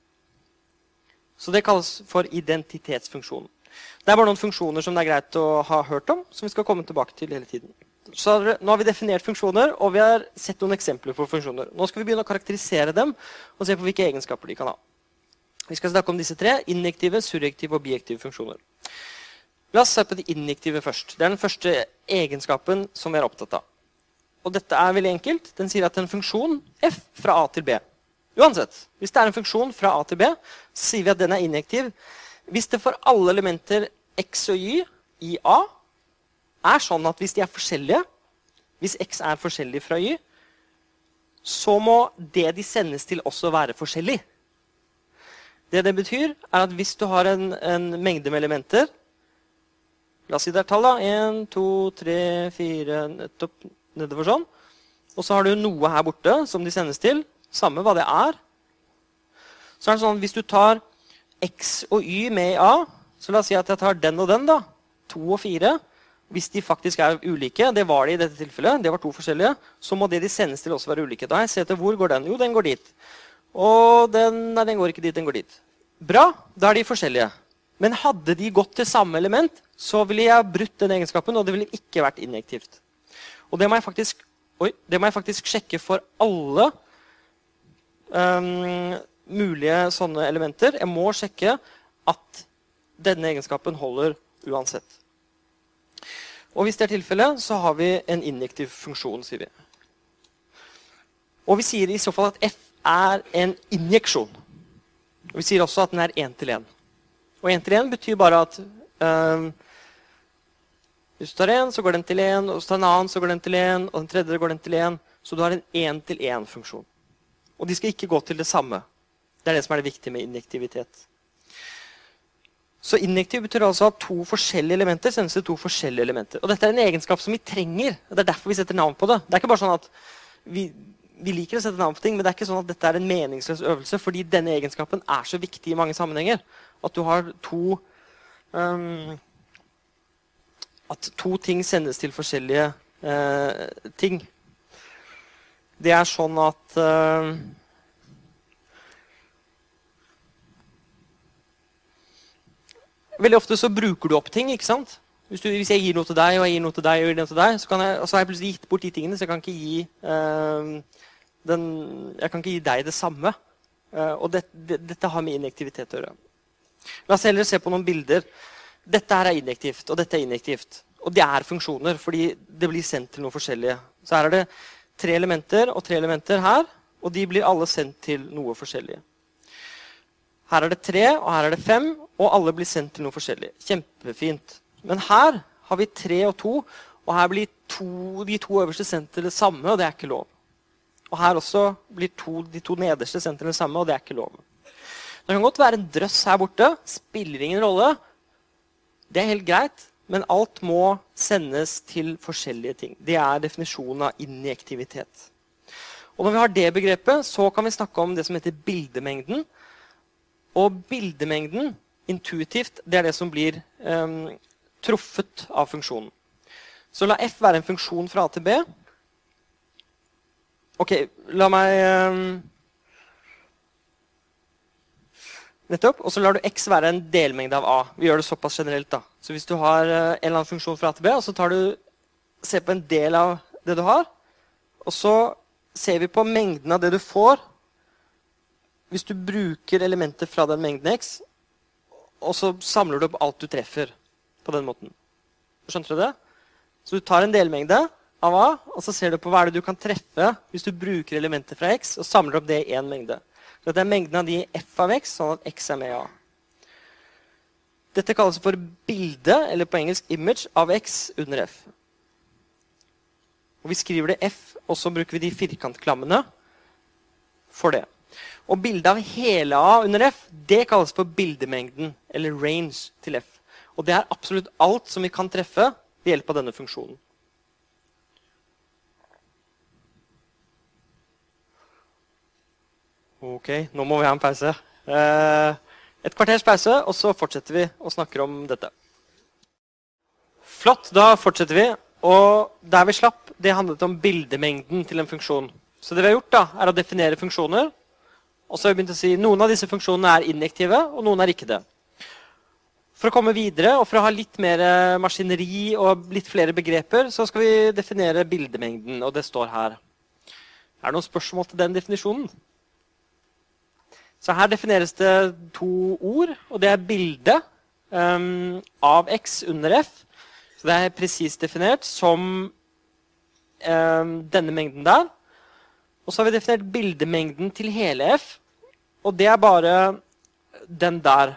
Så det kalles for identitetsfunksjonen. Det er bare noen funksjoner som det er greit å ha hørt om, som vi skal komme tilbake til hele tiden. Så Nå har vi definert funksjoner, og vi har sett noen eksempler på funksjoner. Nå skal vi begynne å karakterisere dem og se på hvilke egenskaper de kan ha. Vi skal snakke om disse tre injektive, surjektive og bijektive funksjoner. La oss se på de injektive først. Det er den første egenskapen som vi er opptatt av. Og dette er veldig enkelt. Den sier at en funksjon f fra a til b Uansett, hvis det er en funksjon fra A til B, så sier vi at den er injektiv. Hvis det for alle elementer x og y i A er sånn at hvis de er forskjellige, hvis x er forskjellig fra y, så må det de sendes til, også være forskjellig. Det det betyr, er at hvis du har en, en mengde med elementer La oss si det er tall. da, 1, 2, 3, 4 nettopp nedover sånn. Og så har du noe her borte som de sendes til. Samme hva det er. Så er det sånn, Hvis du tar x og y med i A, så la oss si at jeg tar den og den. da, 2 og 4. Hvis de faktisk er ulike, det var de i dette tilfellet, det var to forskjellige, så må det de sendes til, også være ulike. Da jeg ser etter hvor går den? Jo, den går dit. Og den, nei, den går ikke dit, den går dit. Bra, da er de forskjellige. Men hadde de gått til samme element, så ville jeg brutt den egenskapen, og det ville ikke vært injektivt. Og det må jeg faktisk, oi, det må jeg faktisk sjekke for alle um, mulige sånne elementer. Jeg må sjekke at denne egenskapen holder uansett. Og hvis det er tilfellet, så har vi en injektiv funksjon, sier vi. Og vi sier i så fall at F er en injeksjon. Og vi sier også at den er én til én. Og én til én betyr bare at øh, hvis du tar én, så går den til én, og hvis du tar en annen, så går den til én, og den tredje går den til én. Så du har en én-til-én-funksjon. Og de skal ikke gå til det samme. Det er det som er det viktige med injektivitet. Så injektiv betyr altså at to forskjellige elementer sendes til to forskjellige elementer. Og dette er en egenskap som vi trenger. og Det er derfor vi setter navn på det. Det er ikke bare sånn at vi, vi liker å sette navn på ting, men det er ikke sånn at dette er en meningsløs øvelse, fordi denne egenskapen er så viktig i mange sammenhenger. At du har to um, At to ting sendes til forskjellige uh, ting. Det er sånn at uh, Veldig ofte så bruker du opp ting. ikke sant? Hvis, du, hvis, jeg gir noe til deg, og jeg gir noe til deg, og jeg gir noe til deg, så, jeg, så har jeg plutselig gitt bort de tingene, så jeg kan ikke gi, uh, den, jeg kan ikke gi deg det samme. Uh, og det, det, dette har med injektivitet å gjøre. La oss heller se på noen bilder. Dette her er injektivt, og dette er injektivt. Og det er funksjoner, fordi det blir sendt til noe forskjellige. Så her er det tre elementer og tre elementer her, og de blir alle sendt til noe forskjellige. Her er det tre, og her er det fem, og alle blir sendt til noe forskjellig. Kjempefint. Men her har vi tre og to, og her blir to, de to øverste sendt til det samme, og det er ikke lov. Og her også blir to, de to nederste sendt til det samme, og det er ikke lov. Det kan godt være en drøss her borte. Spiller ingen rolle. Det er helt greit, men alt må sendes til forskjellige ting. Det er definisjonen av injektivitet. Og når vi har det begrepet, så kan vi snakke om det som heter bildemengden. Og bildemengden, intuitivt, det er det som blir um, truffet av funksjonen. Så la f være en funksjon fra a til b. Ok, la meg um, Nettopp. Og så lar du x være en delmengde av a. Vi gjør det såpass generelt. da. Så hvis du har uh, en eller annen funksjon fra a til b, og så tar du, ser på en del av det du har, og så ser vi på mengden av det du får hvis du bruker elementer fra den mengden x, og så samler du opp alt du treffer på den måten. Skjønte du det? Så du tar en delmengde av A, og så ser du på hva er det du kan treffe hvis du bruker elementer fra x og samler opp det i én mengde. Så det er mengden av de i f av x, sånn at x er med i A. Dette kalles for bilde, eller på engelsk image, av x under f. Og Vi skriver det f, og så bruker vi de firkantklammene for det. Og bildet av hele A under F det kalles for bildemengden, eller range, til F. Og det er absolutt alt som vi kan treffe ved hjelp av denne funksjonen. Ok, nå må vi ha en pause. Eh, et kvarters pause, og så fortsetter vi og snakker om dette. Flott, da fortsetter vi. Og der vi slapp, det handlet om bildemengden til en funksjon. Så det vi har gjort, da, er å definere funksjoner og så har vi begynt å si Noen av disse funksjonene er injektive, og noen er ikke det. For å komme videre og for å ha litt mer eh, maskineri og litt flere begreper, så skal vi definere bildemengden, og det står her. Er det noen spørsmål til den definisjonen? Så her defineres det to ord, og det er bilde um, av x under f. Så det er presist definert som um, denne mengden der. Og så har vi definert bildemengden til hele f. Og det er bare den der.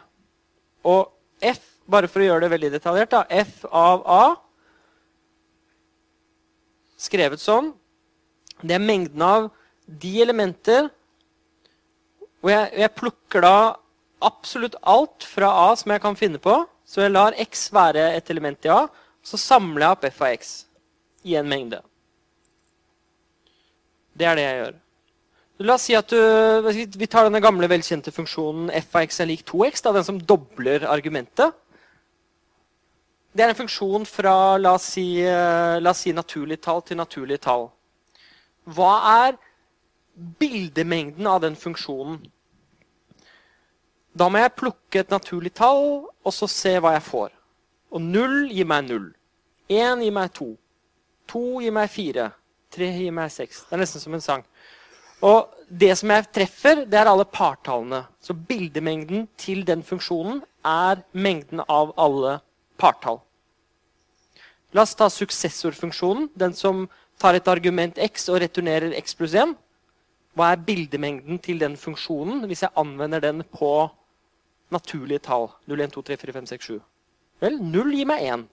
Og F, bare for å gjøre det veldig detaljert, da, F av A skrevet sånn Det er mengden av de elementer hvor jeg, jeg plukker da absolutt alt fra A som jeg kan finne på. Så jeg lar X være et element i A. Så samler jeg opp F av X i en mengde. Det er det jeg gjør. La oss si at du, Vi tar denne gamle, velkjente funksjonen f av x er lik 2x. Da, den som dobler argumentet. Det er en funksjon fra la oss, si, eh, la oss si naturlig tall til naturlig tall. Hva er bildemengden av den funksjonen? Da må jeg plukke et naturlig tall og så se hva jeg får. Og 0 gir meg 0. 1 gir meg 2. 2 gir meg 4. 3 gir meg 6. Det er nesten som en sang. Og det som jeg treffer, det er alle partallene. Så bildemengden til den funksjonen er mengden av alle partall. La oss ta suksessorfunksjonen, den som tar et argument x og returnerer x pluss 1. Hva er bildemengden til den funksjonen hvis jeg anvender den på naturlige tall? 0, 1, 2, 3, 4, 5, 6, 7. Vel, 0 gir meg 1.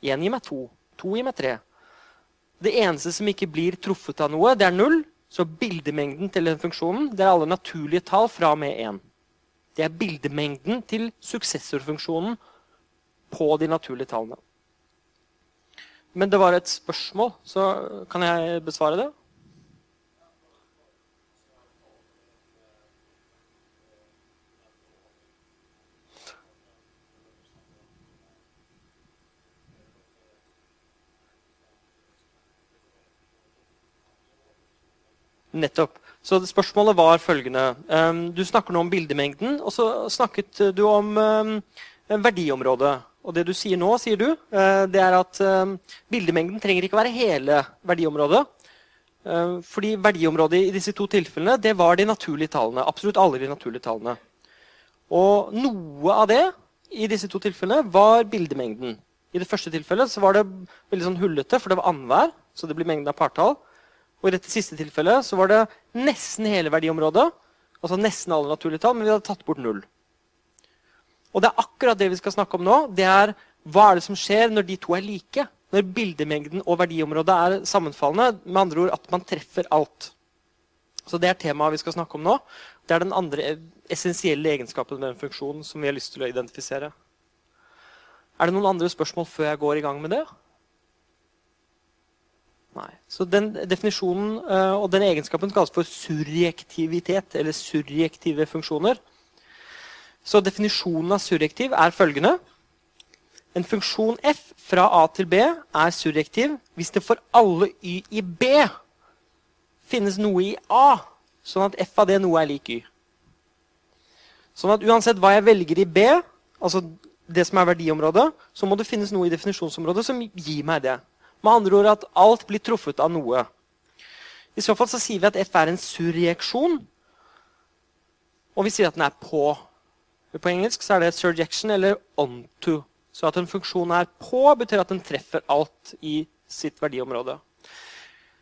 1 gir meg 2. 2 gir meg 3. Det eneste som ikke blir truffet av noe, det er 0. Så bildemengden til den funksjonen det er alle naturlige tall fra og med 1. Det er bildemengden til suksessorfunksjonen på de naturlige tallene. Men det var et spørsmål, så kan jeg besvare det? Nettopp. Så spørsmålet var følgende. Du snakker nå om bildemengden, og så snakket du om verdiområdet. Og det du sier nå, sier du, uh, det er at bildemengden trenger ikke være hele verdiområdet. Fordi verdiområdet i disse to tilfellene det var de naturlige tallene. Absolutt alle de naturlige tallene. Og noe av det i disse to tilfellene var bildemengden. I det første tilfellet så var det veldig sånn hullete, for det var annenhver. Så det blir mengden av partall. Og I dette siste tilfellet så var det nesten hele verdiområdet. Altså nesten alle naturlige tall, men vi hadde tatt bort null. Og det er akkurat det vi skal snakke om nå. Det er hva er det som skjer når de to er like? Når bildemengden og verdiområdet er sammenfallende. Med andre ord at man treffer alt. Så Det er temaet vi skal snakke om nå. Det er den andre essensielle egenskapen med den funksjonen som vi har lyst til å identifisere. Er det noen andre spørsmål før jeg går i gang med det? Nei. Så den definisjonen uh, og den egenskapen kalles for surjektivitet, eller surjektive funksjoner. Så definisjonen av surjektiv er følgende. En funksjon f fra a til b er surjektiv hvis det for alle y i b finnes noe i a, sånn at f av det noe er lik y. Sånn at uansett hva jeg velger i b, altså det som er verdiområdet, så må det finnes noe i definisjonsområdet som gir meg det. Med andre ord at alt blir truffet av noe. I så fall så sier vi at F er en surreaksjon. Og vi sier at den er på. På engelsk så er det surjection eller onto. Så at en funksjon er på, betyr at den treffer alt i sitt verdiområde.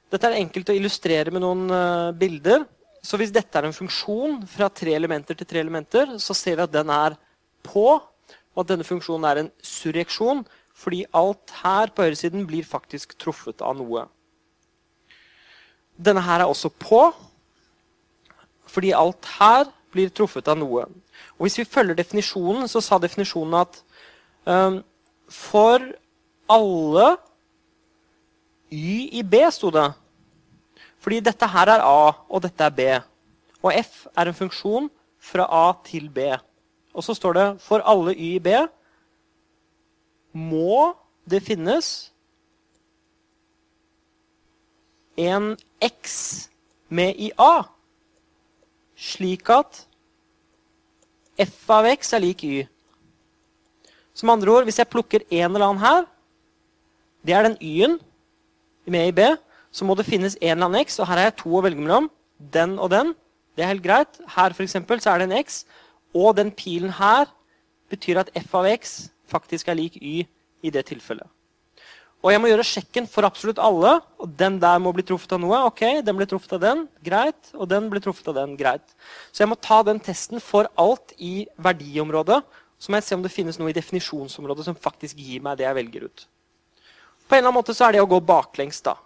Dette er enkelt å illustrere med noen uh, bilder. Så hvis dette er en funksjon fra tre elementer til tre elementer, så ser vi at den er på, og at denne funksjonen er en surreaksjon. Fordi alt her på høyresiden blir faktisk truffet av noe. Denne her er også på, fordi alt her blir truffet av noe. Og Hvis vi følger definisjonen, så sa definisjonen at um, for alle y i b, sto det. Fordi dette her er a, og dette er b. Og f er en funksjon fra a til b. Og så står det for alle y i b må det finnes en X med i A, slik at F av X er lik Y. Som andre ord, hvis jeg plukker en eller annen her, det er den Y-en med i B, så må det finnes en eller annen X, og her har jeg to å velge mellom. Den og den. Det er helt greit. Her for eksempel, så er det en X, og den pilen her betyr at F av X faktisk er lik y i det tilfellet. Og jeg må gjøre sjekken for absolutt alle. og Den der må bli truffet av noe. ok, Den blir truffet av den, greit. Og den blir truffet av den, greit. Så jeg må ta den testen for alt i verdiområdet. Så må jeg se om det finnes noe i definisjonsområdet som faktisk gir meg det jeg velger ut. På en eller annen måte så er det å gå baklengs. da.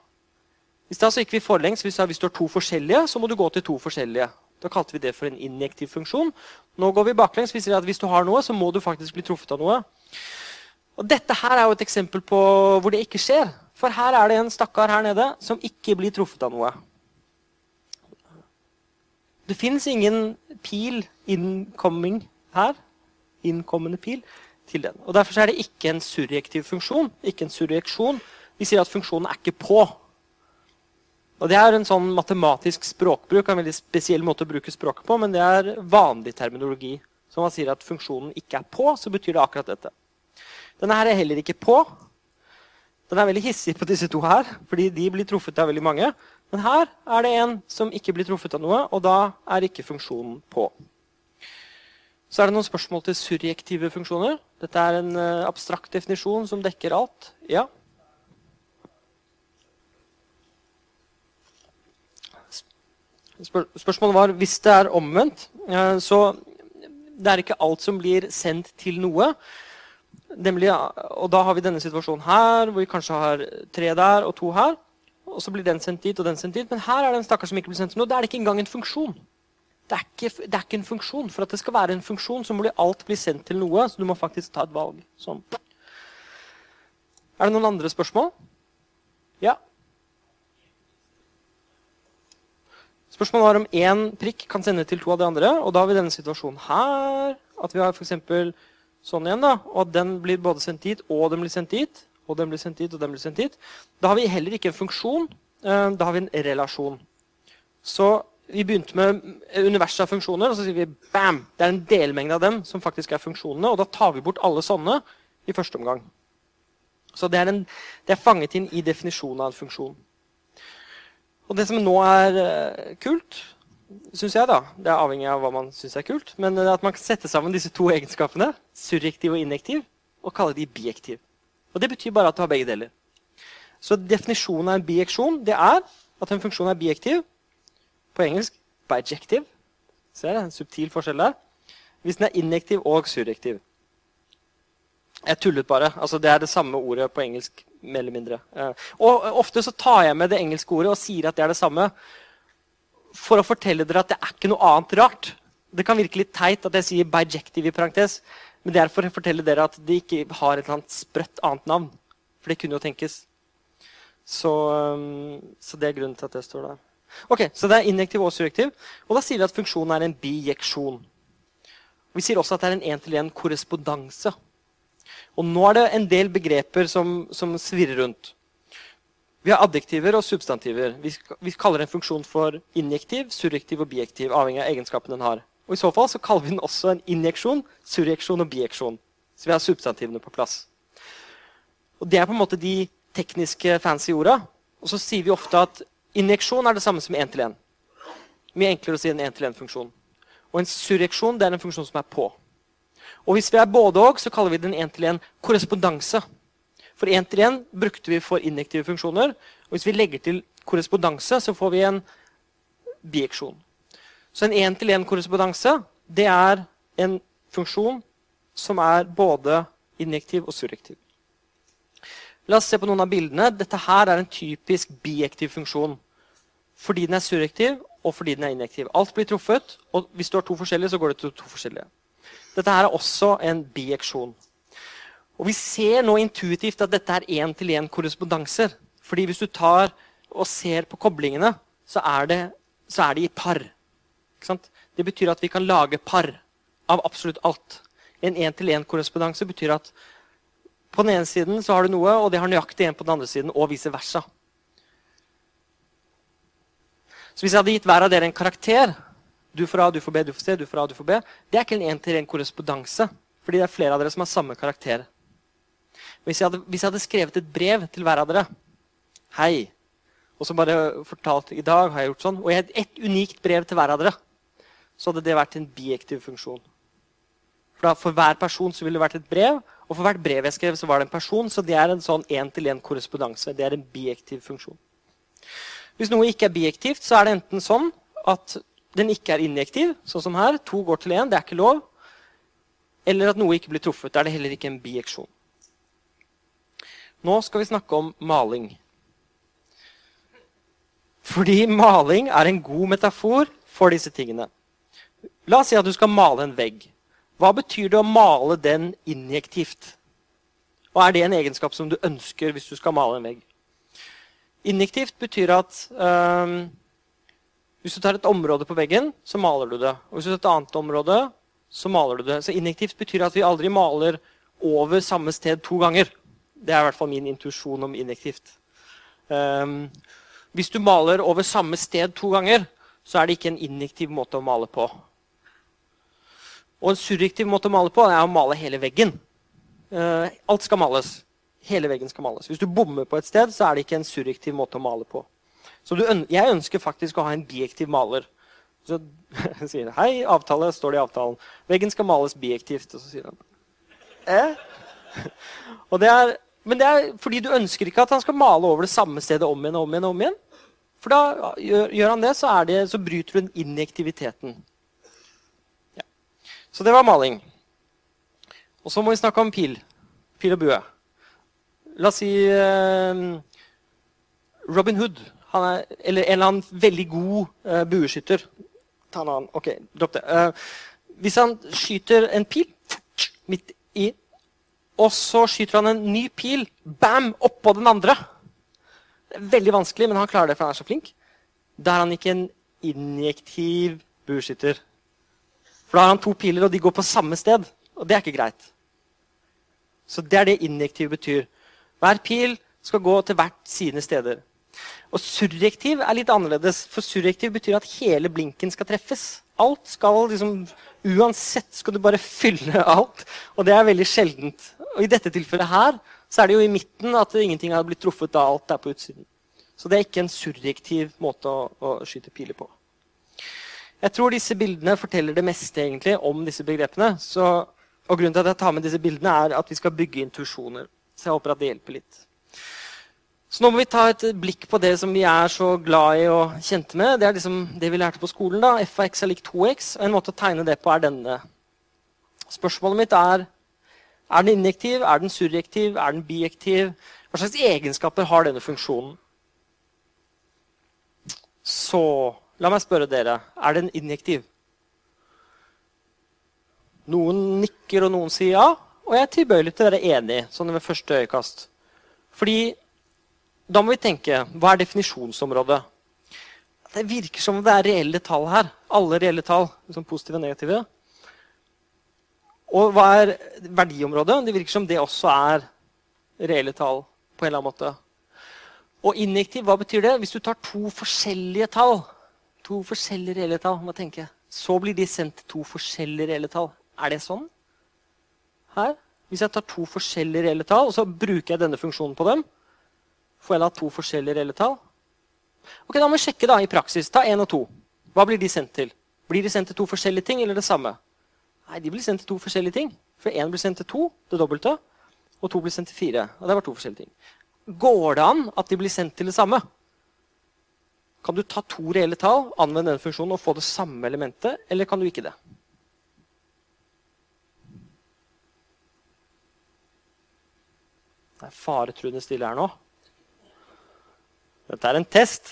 I stad gikk vi forlengs. Vi sa hvis du har to forskjellige, så må du gå til to forskjellige. Da kalte vi det for en injektiv funksjon. Nå går vi baklengs. Vi sier at hvis du har noe, så må du faktisk bli truffet av noe. Og Dette her er jo et eksempel på hvor det ikke skjer. For her er det en stakkar her nede som ikke blir truffet av noe. Det fins ingen pil incoming her. Innkommende pil til den. Og Derfor er det ikke en surrejektiv funksjon. ikke en surreaksjon. Vi sier at funksjonen er ikke på. Og Det er en sånn matematisk språkbruk, en veldig spesiell måte å bruke språket på, men det er vanlig terminologi Så man sier at funksjonen ikke er på, så betyr det akkurat dette. Denne her er heller ikke på. Den er veldig hissig på disse to her, fordi de blir truffet av veldig mange. Men her er det en som ikke blir truffet av noe, og da er ikke funksjonen på. Så er det noen spørsmål til surjektive funksjoner. Dette er en uh, abstrakt definisjon som dekker alt. Ja? Spør spørsmålet var hvis det er omvendt, uh, så det er ikke alt som blir sendt til noe. Nemlig, og da har vi denne situasjonen her, hvor vi kanskje har tre der og to her. Og så blir den sendt dit og den sendt dit. Men her er det en stakkar som ikke blir sendt til noe. Da er det ikke engang en funksjon. Det er, ikke, det er, ikke, en funksjon. For at det skal være en funksjon, så må alt bli sendt til noe. Så du må faktisk ta et valg. Sånn. Er det noen andre spørsmål? Ja? Spørsmålet var om én prikk kan sende til to av de andre. Og da har vi denne situasjonen her. At vi har f.eks. sånn igjen, da, og at den blir både sendt dit og den blir sendt dit. Og den blir sendt dit og den blir sendt dit. Da har vi heller ikke en funksjon. Eh, da har vi en relasjon. Så vi begynte med universet av funksjoner, og så sier vi bam! Det er en delmengde av dem som faktisk er funksjonene. Og da tar vi bort alle sånne i første omgang. Så det er, en, det er fanget inn i definisjonen av en funksjon. Og det som nå er uh, kult, syns jeg, da Det er avhengig av hva man syns er kult. Men uh, at man kan sette sammen disse to egenskapene, surrektiv og injektiv, og kalle de biektiv. Og det betyr bare at du har begge deler. Så definisjonen av en bieksjon det er at en funksjon er biektiv på engelsk bijective. Ser du? En subtil forskjell der. Hvis den er injektiv og surrektiv. Jeg tullet bare. altså Det er det samme ordet på engelsk. mer eller mindre. Eh, og Ofte så tar jeg med det engelske ordet og sier at det er det samme for å fortelle dere at det er ikke noe annet rart. Det kan virke litt teit at jeg sier bijective i parentes, men det er for å fortelle dere at det ikke har et eller annet sprøtt annet navn. For det kunne jo tenkes. Så, um, så det er grunnen til at det står der. Ok, Så det er injektiv og surrektiv. Og da sier vi at funksjonen er en bijeksjon. Vi sier også at det er en én-til-én-korrespondanse. Og nå er det en del begreper som, som, svirrer rundt. Vi har adjektiver og substantiver. Vi, vi, kaller en funksjon for injektiv, surrektiv og biektiv. avhengig av egenskapen den har. Og I så fall så kaller vi den også en injeksjon, surreksjon og bieksjon. Så vi har substantivene på plass. Og Det er på en måte de tekniske fancy orda. Og så sier vi ofte at Injeksjon er det samme som én-til-én. Mye enklere å si en én-til-én-funksjon. Og en surreksjon det er en funksjon som er på. Og Hvis vi er både og, så kaller vi den én-til-én korrespondanse. For én-til-én brukte vi for injektive funksjoner. Og hvis vi legger til korrespondanse, så får vi en bieksjon. Så en én-til-én-korrespondanse det er en funksjon som er både injektiv og surrektiv. La oss se på noen av bildene. Dette her er en typisk biektiv funksjon. Fordi den er surrektiv, og fordi den er injektiv. Alt blir truffet, og hvis du har to forskjellige, så går det til to forskjellige. Dette her er også en bieksjon. Og Vi ser nå intuitivt at dette er én-til-én-korrespondanser. Fordi hvis du tar og ser på koblingene, så er, det, så er de i par. Det betyr at vi kan lage par av absolutt alt. En én-til-én-korrespondanse betyr at på den ene siden så har du noe, og det har nøyaktig en på den andre siden, og vice versa. Så hvis jeg hadde gitt hver av dere en karakter Du får A, du får B, du får C, du får A, du får B Det er ikke en én-til-én korrespondanse, fordi det er flere av dere som har samme karakter. Hvis jeg, hadde, hvis jeg hadde skrevet et brev til hver av dere Hei. Og så bare fortalt i dag har jeg gjort sånn, og jeg hadde et unikt brev til hver av dere, så hadde det vært en biektiv funksjon. For, da, for hver person så ville det vært et brev, og for hvert brev jeg skrev, så var det en person. Så det er en sånn én-til-én-korrespondanse. Det er en biektiv funksjon. Hvis noe ikke er biektivt, så er det enten sånn at den ikke er injektiv, sånn som her. To går til én, det er ikke lov. Eller at noe ikke blir truffet. Da er det heller ikke en bieksjon. Nå skal vi snakke om maling. Fordi maling er en god metafor for disse tingene. La oss si at du skal male en vegg. Hva betyr det å male den injektivt? Og er det en egenskap som du ønsker hvis du skal male en vegg? Injektivt betyr at um, hvis du tar et område på veggen, så maler du det. Og hvis du tar et annet område, så maler du det. Så injektivt betyr at vi aldri maler over samme sted to ganger. Det er i hvert fall min intuisjon om injektivt. Um, hvis du maler over samme sted to ganger, så er det ikke en injektiv måte å male på. Og en surrektiv måte å male på er å male hele veggen. Uh, alt skal males. Hele veggen skal males. Hvis du bommer på et sted, så er det ikke en surrektiv måte å male på. Så du, jeg ønsker faktisk å ha en biektiv maler. Så sier han 'Hei, avtale', står det i avtalen. 'Veggen skal males biektivt.' Og så sier han eh? Det er, men det er fordi du ønsker ikke at han skal male over det samme stedet om igjen og om igjen. og om igjen. For da gjør, gjør han det så, det, så, bryter du den injektiviteten. Ja. Så det var maling. Og så må vi snakke om pil. Pil og bue. La oss si eh, Robin Hood. Er, eller en eller annen veldig god uh, bueskytter. Ta en annen. Ok, dropp det. Uh, hvis han skyter en pil midt i, og så skyter han en ny pil bam, oppå den andre det er veldig vanskelig, men han klarer det, for han er så flink. Da er han ikke en injektiv bueskytter. For da har han to piler, og de går på samme sted. Og det er ikke greit. Så det er det injektiv betyr. Hver pil skal gå til hvert sine steder. Og surrektiv er litt annerledes, for surrektiv betyr at hele blinken skal treffes. Alt skal liksom Uansett skal du bare fylle alt. Og det er veldig sjeldent. Og i dette tilfellet her så er det jo i midten at ingenting har blitt truffet da alt er på utsiden. Så det er ikke en surrektiv måte å, å skyte piler på. Jeg tror disse bildene forteller det meste egentlig om disse begrepene. Så, og grunnen til at jeg tar med disse bildene, er at vi skal bygge intuisjoner. Så jeg håper at det hjelper litt. Så nå må vi ta et blikk på det som vi er så glad i og kjente med. Det er liksom det vi lærte på skolen. da. F av x er lik 2x. Og en måte å tegne det på er denne. Spørsmålet mitt er er den injektiv? Er den surrektiv? Er den biektiv? Hva slags egenskaper har denne funksjonen? Så la meg spørre dere. Er den injektiv? Noen nikker, og noen sier ja. Og jeg er tilbøyelig til å være enig sånn ved første øyekast. Fordi da må vi tenke hva er definisjonsområdet? Det virker som om det er reelle tall her. Alle reelle tall. Liksom positive og negative. Og hva er verdiområdet? Det virker som det også er reelle tall. på en eller annen måte. Og injektiv, hva betyr det? Hvis du tar to forskjellige tall, to forskjellige reelle tall, må tenke, så blir de sendt til to forskjellige reelle tall. Er det sånn? Her? Hvis jeg tar to forskjellige reelle tall, og så bruker jeg denne funksjonen på dem, får jeg da to forskjellige reelle tall? Ok, Da må vi sjekke da i praksis. Ta én og to. Hva blir de sendt til? Blir de sendt til to forskjellige ting eller det samme? Nei, de blir sendt til to forskjellige ting. For én blir sendt til to, det dobbelte, og to blir sendt til fire. Og det var to forskjellige ting. Går det an at de blir sendt til det samme? Kan du ta to reelle tall, anvende den funksjonen og få det samme elementet, eller kan du ikke det? Det er faretruende stille her nå. Dette er en test.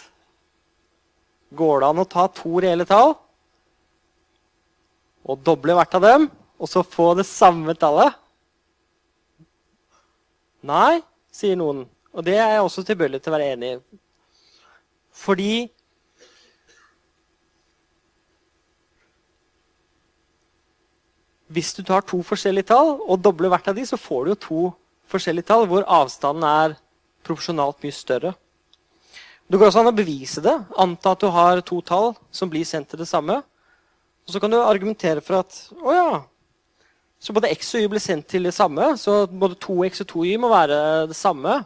Går det an å ta to reelle tall og doble hvert av dem, og så få det samme tallet? Nei, sier noen. Og det er jeg også tilbøyelig til å være enig i. Fordi Hvis du tar to forskjellige tall og dobler hvert av de, så får du jo to forskjellige tall hvor avstanden er proporsjonalt mye større. Det går også an å bevise det. Anta at du har to tall som blir sendt til det samme. Og så kan du argumentere for at å ja, så både x og y blir sendt til det samme. Så både 2x og 2y må være det samme.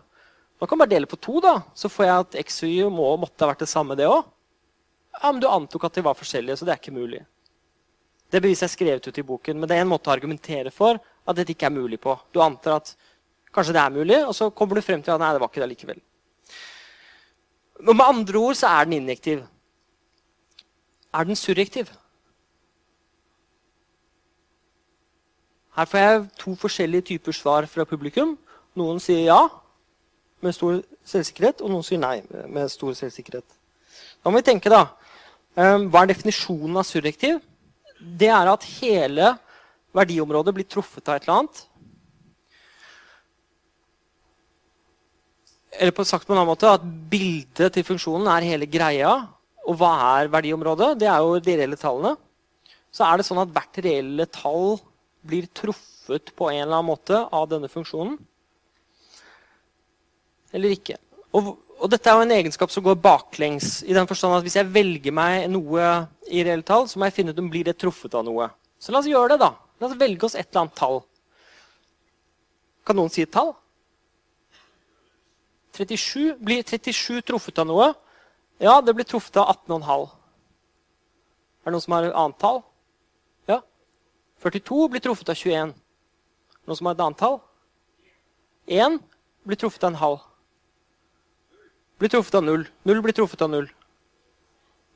Da kan man bare dele på to, da. Så får jeg at x og y må, måtte ha vært det samme, det òg. Ja, men du antok at de var forskjellige, så det er ikke mulig. Det beviset er skrevet ut i boken, men det er en måte å argumentere for at dette ikke er mulig på. Du antar at kanskje det er mulig, og så kommer du frem til at nei, det var ikke det likevel. Men med andre ord så er den injektiv. Er den surrektiv? Her får jeg to forskjellige typer svar fra publikum. Noen sier ja med stor selvsikkerhet, og noen sier nei med stor selvsikkerhet. Da må vi tenke, da. Ehm, hva er definisjonen av surrektiv? Det er at hele verdiområdet blir truffet av et eller annet. Eller på sagt på en annen måte at bildet til funksjonen er hele greia. Og hva er verdiområdet? Det er jo de reelle tallene. Så er det sånn at hvert reelle tall blir truffet på en eller annen måte av denne funksjonen. Eller ikke. Og, og, dette er jo en egenskap som går baklengs. i den forstand at Hvis jeg velger meg noe i reelle tall, så må jeg finne ut om blir det truffet av noe. Så la oss gjøre det, da. La oss velge oss et eller annet tall. Kan noen si et tall? 37. Blir 37 truffet av noe? Ja, det blir truffet av 18,5. Er det noen som har et annet tall? Ja. 42 blir truffet av 21. Noen som har et annet tall? 1 blir truffet av en halv. Blir truffet av 0. 0 blir truffet av 0.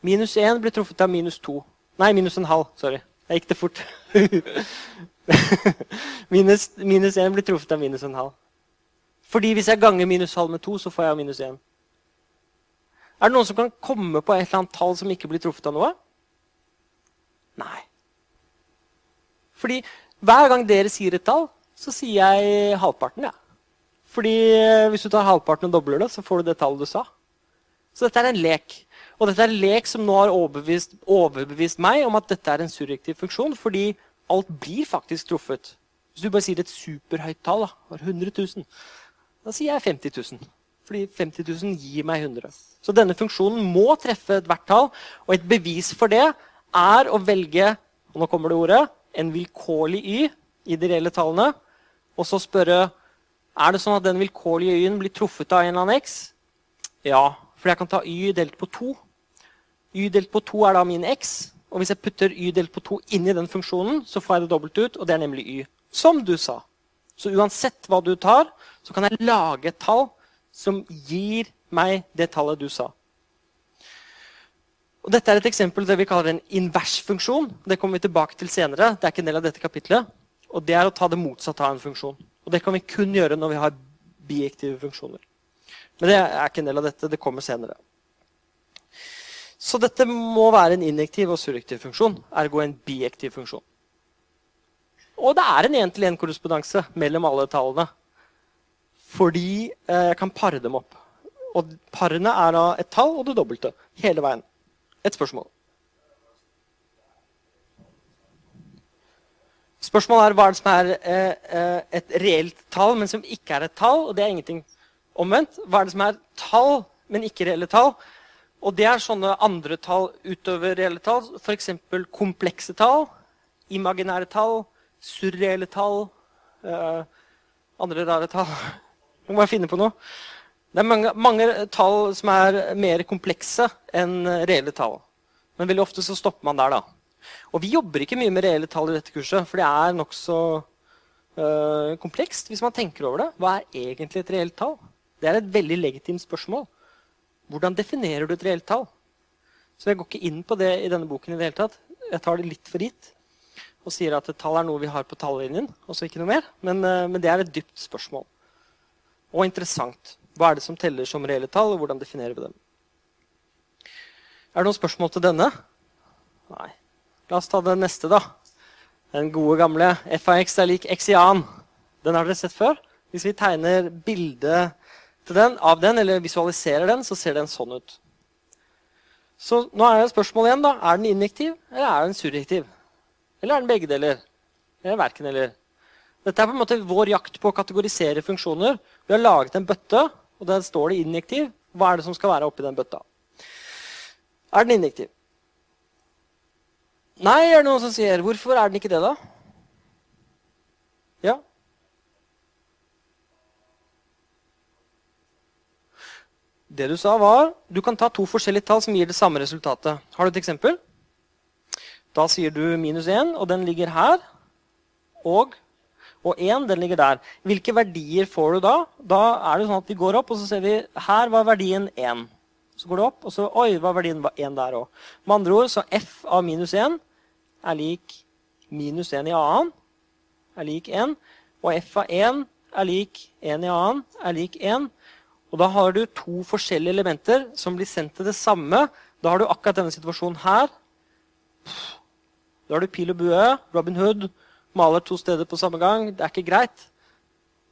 Minus 1 blir truffet av minus 2. Nei, minus en halv. Sorry. Jeg gikk det fort. minus, minus 1 blir truffet av minus en halv. Fordi hvis jeg ganger minus halv med to, så får jeg minus én. Er det noen som kan komme på et eller annet tall som ikke blir truffet av noe? Nei. Fordi hver gang dere sier et tall, så sier jeg halvparten. ja. Fordi eh, hvis du tar halvparten og dobler det, så får du det tallet du sa. Så dette er en lek. Og dette er en lek som nå har overbevist, overbevist meg om at dette er en surrektiv funksjon, fordi alt blir faktisk truffet. Hvis du bare sier et superhøyt tall, da, 100 000, da sier jeg 50 000. Fordi 50 000 gir meg 100. Så denne funksjonen må treffe ethvert tall. Og et bevis for det er å velge og nå kommer det ordet, en vilkårlig y i de reelle tallene, og så spørre er det sånn at den vilkårlige y-en blir truffet av en eller annen x. Ja, for jeg kan ta y delt på 2. y delt på 2 er da min x. Og hvis jeg putter y delt på 2 inn i den funksjonen, så får jeg det dobbelt ut, og det er nemlig y. Som du sa. Så uansett hva du tar, så kan jeg lage et tall som gir meg det tallet du sa. Og dette er et eksempel på det vi kaller en inversfunksjon. Det kommer vi tilbake til senere. Det er ikke en del av dette kapitlet. Og det er å ta det motsatte av en funksjon. Og det kan vi kun gjøre når vi har biektive funksjoner. Men det er ikke en del av dette. Det kommer senere. Så dette må være en injektiv og surrektiv funksjon. Ergo en biektiv funksjon. Og det er en én-til-én-korrespondanse mellom alle tallene. Fordi eh, jeg kan pare dem opp. Og parene er da et tall og det dobbelte hele veien. Et spørsmål. Spørsmålet er hva er det som er eh, eh, et reelt tall, men som ikke er et tall. Og det er ingenting omvendt. Hva er det som er tall, men ikke reelle tall? Og det er sånne andre tall utover reelle tall. F.eks. komplekse tall, imaginære tall, surreelle tall, Uh, andre rare tall. Nå må jeg finne på noe. Det er mange, mange, tall som er mer komplekse enn reelle tall. Men veldig ofte så stopper man der. da. Og vi jobber ikke mye med reelle tall i dette kurset, for det er nokså uh, komplekst hvis man tenker over det. Hva er egentlig et reelt tall? Det er et veldig legitimt spørsmål. Hvordan definerer du et reelt tall? Så jeg går ikke inn på det i denne boken. i det hele tatt. Jeg tar det litt for gitt og sier at tall er noe vi har på tallinjen. og så ikke noe mer. Men, øh, men det er et dypt spørsmål. Og interessant. Hva er det som teller som reelle tall, og hvordan definerer vi dem? Er det noen spørsmål til denne? Nei. La oss ta den neste, da. Den gode, gamle f av x er lik x i annen. Den har dere sett før. Hvis vi tegner bildet den, av den, eller visualiserer den, så ser den sånn ut. Så nå er det spørsmålet igjen. da. Er den injektiv, eller er den surjektiv? Eller er den begge deler? Eller verken eller? Dette er på en måte vår jakt på å kategorisere funksjoner. Vi har laget en bøtte og der står det injektiv. Hva er det som skal være oppi den bøtta? Er den injektiv? Nei, er det noen som sier. Hvorfor er den ikke det, da? Ja? Det du sa, var du kan ta to forskjellige tall som gir det samme resultatet. Har du et eksempel? Da sier du minus 1, og den ligger her. Og og 1 den ligger der. Hvilke verdier får du da? Da er det sånn at vi går opp, og så ser vi her var verdien 1. Så går det opp, og så oi, var verdien 1 der òg. Med andre ord så f av minus 1 er lik minus 1 i annen er lik 1. Og f av 1 er lik 1 i annen er lik 1. Og da har du to forskjellige elementer som blir sendt til det samme. Da har du akkurat denne situasjonen her. Da har du pil og bue, Robin Hood, maler to steder på samme gang. Det er ikke greit.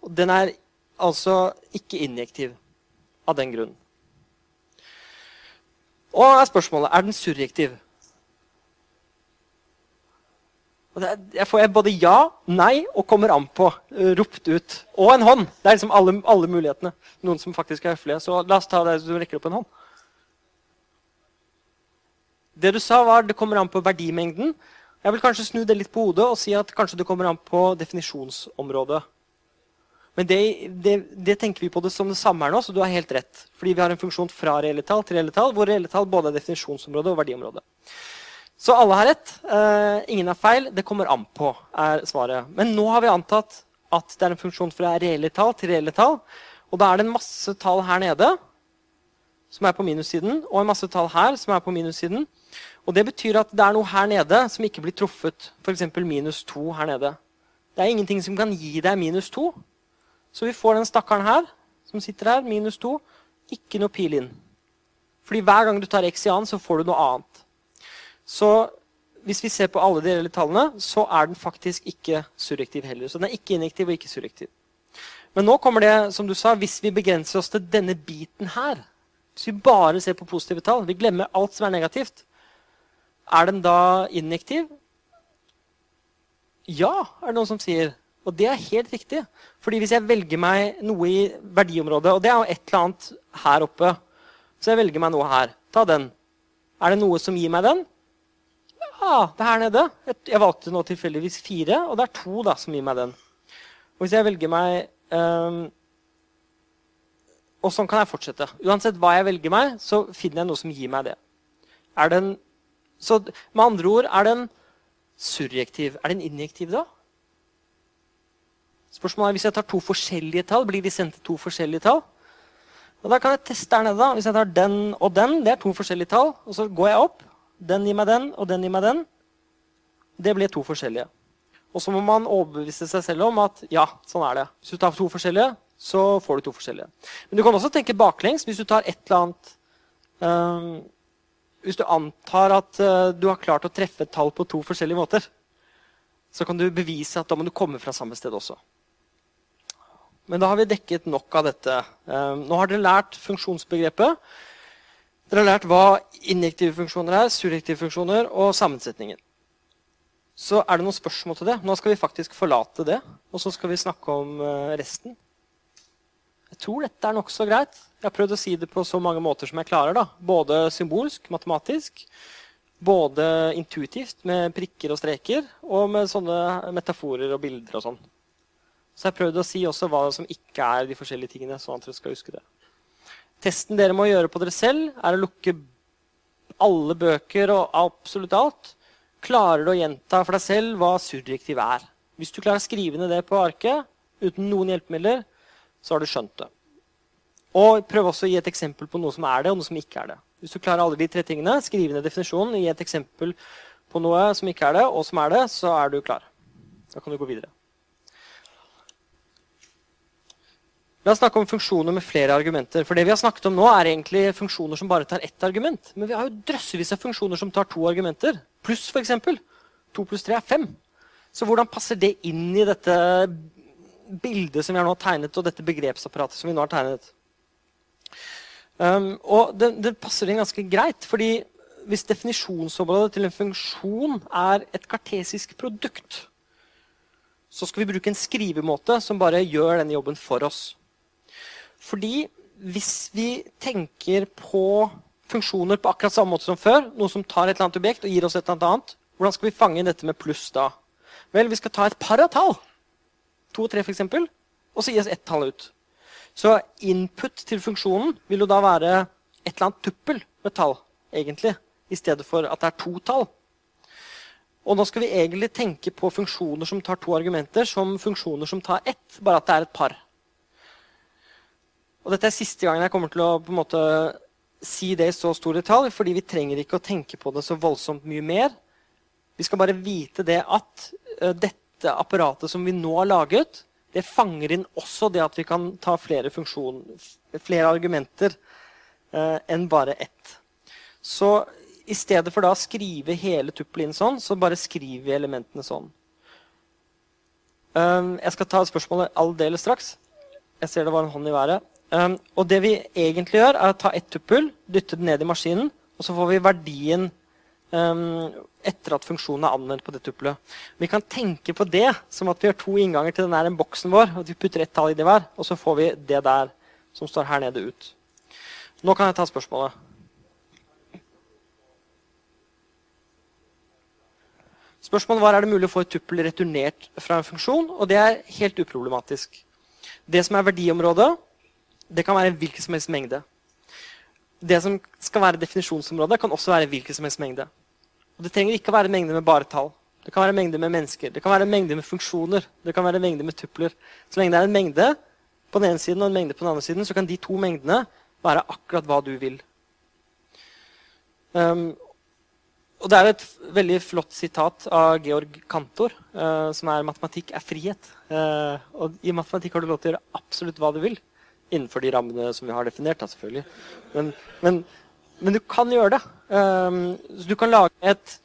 Og den er altså ikke injektiv av den grunn. Og er spørsmålet er den surjektiv. Og er, jeg får både ja, nei og kommer an på. Uh, ropt ut. Og en hånd. Det er liksom alle, alle, mulighetene. Noen som faktisk er høflige. Så la oss ta det du rekker opp en hånd. Det du sa, var det kommer an på verdimengden. Jeg vil kanskje snu det litt på hodet og si at kanskje det kommer an på definisjonsområdet. Men det, det, det, tenker vi på det som det samme her nå, så du har helt rett. Fordi vi har en funksjon fra reelle tall til reelle tall, hvor reelle tall både er definisjonsområde og verdiområde. Så alle har rett. Uh, ingen har feil. Det kommer an på, er svaret. Men nå har vi antatt at det er en funksjon fra reelle tall til reelle tall. Og da er det en masse tall her nede som er på minussiden, og en masse tall her som er på minussiden. Og det betyr at det er noe her nede som ikke blir truffet. F.eks. minus 2 her nede. Det er ingenting som kan gi deg minus 2. Så vi får den stakkaren her, som sitter her, minus 2. Ikke noe pil inn. Fordi hver gang du tar x i annen, så får du noe annet. Så hvis vi ser på alle de reelle tallene, så er den faktisk ikke surrektiv heller. Så den er ikke injektiv og ikke surrektiv. Men nå kommer det, som du sa, hvis vi begrenser oss til denne biten her Hvis vi bare ser på positive tall, vi glemmer alt som er negativt, er den da injektiv? Ja, er det noen som sier. Og det er helt riktig. Fordi hvis jeg velger meg noe i verdiområdet, og det er jo et eller annet her oppe Så jeg velger meg noe her. Ta den. Er det noe som gir meg den? Ja, det er her nede. Jeg valgte nå tilfeldigvis fire, og det er to da, som gir meg den. Og hvis jeg velger meg um, Og sånn kan jeg fortsette. Uansett hva jeg velger meg, så finner jeg noe som gir meg det. Er den, så med andre ord, er den surjektiv? Er den injektiv, da? Spørsmålet er hvis jeg tar to forskjellige tall, blir de sendt til to forskjellige tall? Og Da kan jeg teste her nede. da. Hvis jeg tar den og den, det er to forskjellige tall. Og så går jeg opp. Den gir meg den, og den gir meg den. Det blir to forskjellige. Og så må man overbevise seg selv om at ja, sånn er det. Hvis du tar to forskjellige, så får du to forskjellige. Men du kan også tenke baklengs. Hvis du tar et eller annet um, Hvis du antar at uh, du har klart å treffe et tall på to forskjellige måter, så kan du bevise at da må du komme fra samme sted også. Men da har vi dekket nok av dette. Um, nå har dere lært funksjonsbegrepet. Dere har lært hva injektive funksjoner er, surrektive funksjoner og sammensetningen. Så er det noen spørsmål til det. Nå skal vi faktisk forlate det, og så skal vi snakke om eh, resten. Jeg tror dette er nokså greit. Jeg har prøvd å si det på så mange måter som jeg klarer. da. Både symbolsk, matematisk, både intuitivt med prikker og streker, og med sånne metaforer og bilder og sånn. Så jeg har prøvd å si også hva som ikke er de forskjellige tingene. sånn at dere skal huske det. Testen dere må gjøre på dere selv, er å lukke alle bøker og absolutt alt. Klarer du å gjenta for deg selv hva surrektiv er? Hvis du klarer å skrive ned det på arket uten noen hjelpemidler, så har du skjønt det. Og prøv også å gi et eksempel på noe som er det, og noe som ikke er det. Hvis du klarer alle de tre tingene, skriv ned definisjonen, gi et eksempel på noe som ikke er det, og som er det, så er du klar. Da kan du gå videre. La oss snakke om funksjoner med flere argumenter. For det vi har snakket om nå, er egentlig funksjoner som bare tar ett argument. Men vi har jo drøssevis av funksjoner som tar to argumenter. Pluss, f.eks. To pluss tre er fem. Så hvordan passer det inn i dette bildet som vi har nå tegnet, og dette begrepsapparatet som vi nå har tegnet? Um, og det, det, passer inn ganske greit. fordi hvis definisjonsområdet til en funksjon er et kartesisk produkt, så skal vi bruke en skrivemåte som bare gjør denne jobben for oss. Fordi hvis vi tenker på funksjoner på akkurat samme måte som før, noe som tar et eller annet objekt og gir oss et eller annet, hvordan skal vi fange dette med pluss da? Vel, vi skal ta et par av tall, to og tre f.eks., og så gis ett tall ut. Så input til funksjonen vil jo da være et eller annet tuppel med tall, egentlig, i stedet for at det er to tall. Og nå skal vi egentlig tenke på funksjoner som tar to argumenter, som funksjoner som tar ett, bare at det er et par. Og dette er siste gangen jeg kommer til å på en måte si det i så stor detalj, fordi vi trenger ikke å tenke på det så voldsomt mye mer. Vi skal bare vite det at uh, dette apparatet som vi nå har laget, det fanger inn også det at vi kan ta flere, flere argumenter eh, enn bare ett. Så i stedet for da å skrive hele tuppelet inn sånn, så bare skriver vi elementene sånn. Um, jeg skal ta spørsmålet aldeles straks. Jeg ser det var en hånd i været. Um, og det vi egentlig gjør, er å ta ett tuppel, dytte det ned i maskinen, og så får vi verdien etter at funksjonen er anvendt på det tuppelet. Vi kan tenke på det som at vi har to innganger til denne boksen vår. at vi putter ett tall i det hver, og så får vi det der som står her nede, ut. Nå kan jeg ta spørsmålet. Spørsmålet var er det mulig å få et tuppel returnert fra en funksjon. Og det er helt uproblematisk. Det som er verdiområdet, det kan være hvilken som helst mengde. Det som skal være definisjonsområdet, kan også være hvilken som helst mengde. Og Det trenger ikke å være mengde med bare tall. Det kan være mengde med mennesker, det kan være mengde med funksjoner, det kan være mengde med tupler. Så lenge det er en mengde på den ene siden og en mengde på den andre siden, så kan de to mengdene være akkurat hva du vil. Um, og Det er et veldig flott sitat av Georg Kantor, uh, som er 'Matematikk er frihet'. Uh, og I matematikk har du lov til å gjøre absolutt hva du vil. Innenfor de rammene som vi har definert. Da, selvfølgelig. Men, men, men, du kan gjøre det. Um, så du kan lage et,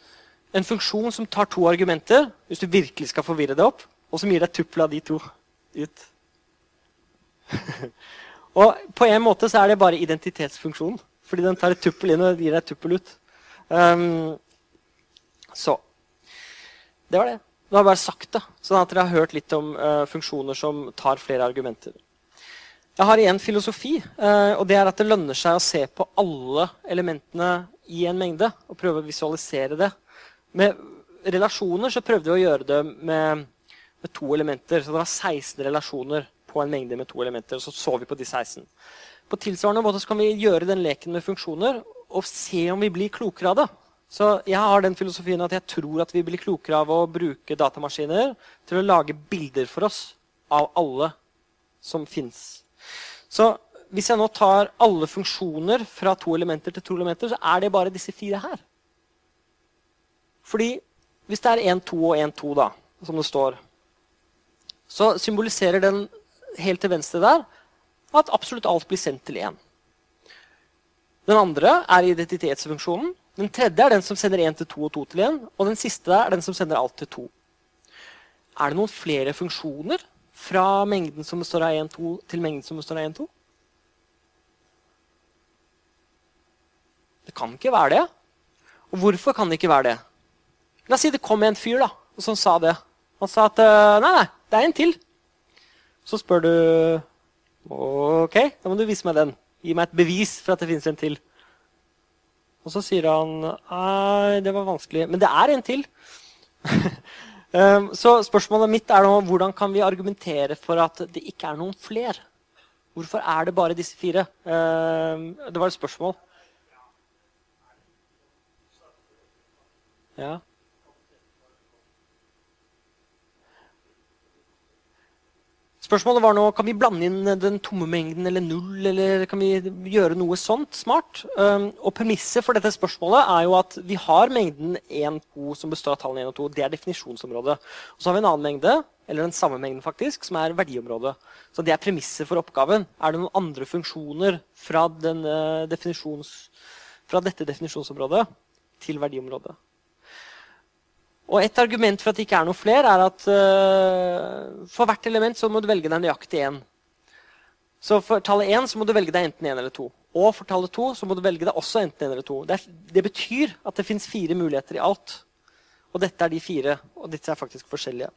en funksjon som tar to argumenter, hvis du virkelig skal forvirre det opp, og som gir deg tuppel av de to ut. og på en måte så er det bare identitetsfunksjonen. Fordi den tar et tuppel inn og gir deg et tuppel ut. Um, så Det var det. Nå har jeg bare sagt det, sånn at dere har hørt litt om uh, funksjoner som tar flere argumenter. Jeg har igjen filosofi, uh, og det er at det lønner seg å se på alle elementene i en mengde og prøve å visualisere det. Med relasjoner så prøvde vi å gjøre det med, med to elementer. Så det var 16 relasjoner på en mengde med to elementer. og Så så vi på de 16. På tilsvarende måte så kan vi gjøre den leken med funksjoner og se om vi blir klokere av det. Så jeg har den filosofien at jeg tror at vi blir klokere av å bruke datamaskiner til å lage bilder for oss av alle som fins. Så hvis jeg nå tar alle funksjoner fra to elementer til to elementer, så er det bare disse fire her. Fordi hvis det er 1, 2 og 1, 2, da, som det står, så symboliserer den helt til venstre der at absolutt alt blir sendt til 1. Den andre er identitetsfunksjonen. Den tredje er den som sender 1 til 2 og 2 til 1. Og den siste er den som sender alt til 2. Er det noen flere funksjoner fra mengden som består av 1,2, til mengden som består av 1,2? Det kan ikke være det. Og hvorfor kan det ikke være det? La oss si det kom en fyr da, som sa det. Han sa at nei, nei, det er en til. Så spør du OK, da må du vise meg den. Gi meg et bevis for at det finnes en til. Og så sier han nei, det var vanskelig. Men det er en til. Ehm, så spørsmålet mitt er nå hvordan kan vi argumentere for at det ikke er noen fler? Hvorfor er det bare disse fire? Ehm, det var et spørsmål. Ja. Spørsmålet var nå, Kan vi blande inn den tomme mengden eller null? Eller kan vi gjøre noe sånt smart? Um, og Premisset for dette spørsmålet er jo at vi har mengden 1, 2 som består av tallene 1 og 2. Det er definisjonsområdet. Og så har vi en annen mengde, eller den samme mengden faktisk, som er verdiområdet. Så det er premisset for oppgaven. Er det noen andre funksjoner fra, fra dette definisjonsområdet til verdiområdet? Og Et argument for at det ikke er noe flere, er at uh, for hvert element så må du velge deg nøyaktig én. Så for tallet 1 så må du velge deg enten 1 eller 2. Og for tallet 2 så må du velge deg også enten 1 eller 2. Det, er, det betyr at det fins fire muligheter i alt. Og dette er de fire, og disse er faktisk forskjellige.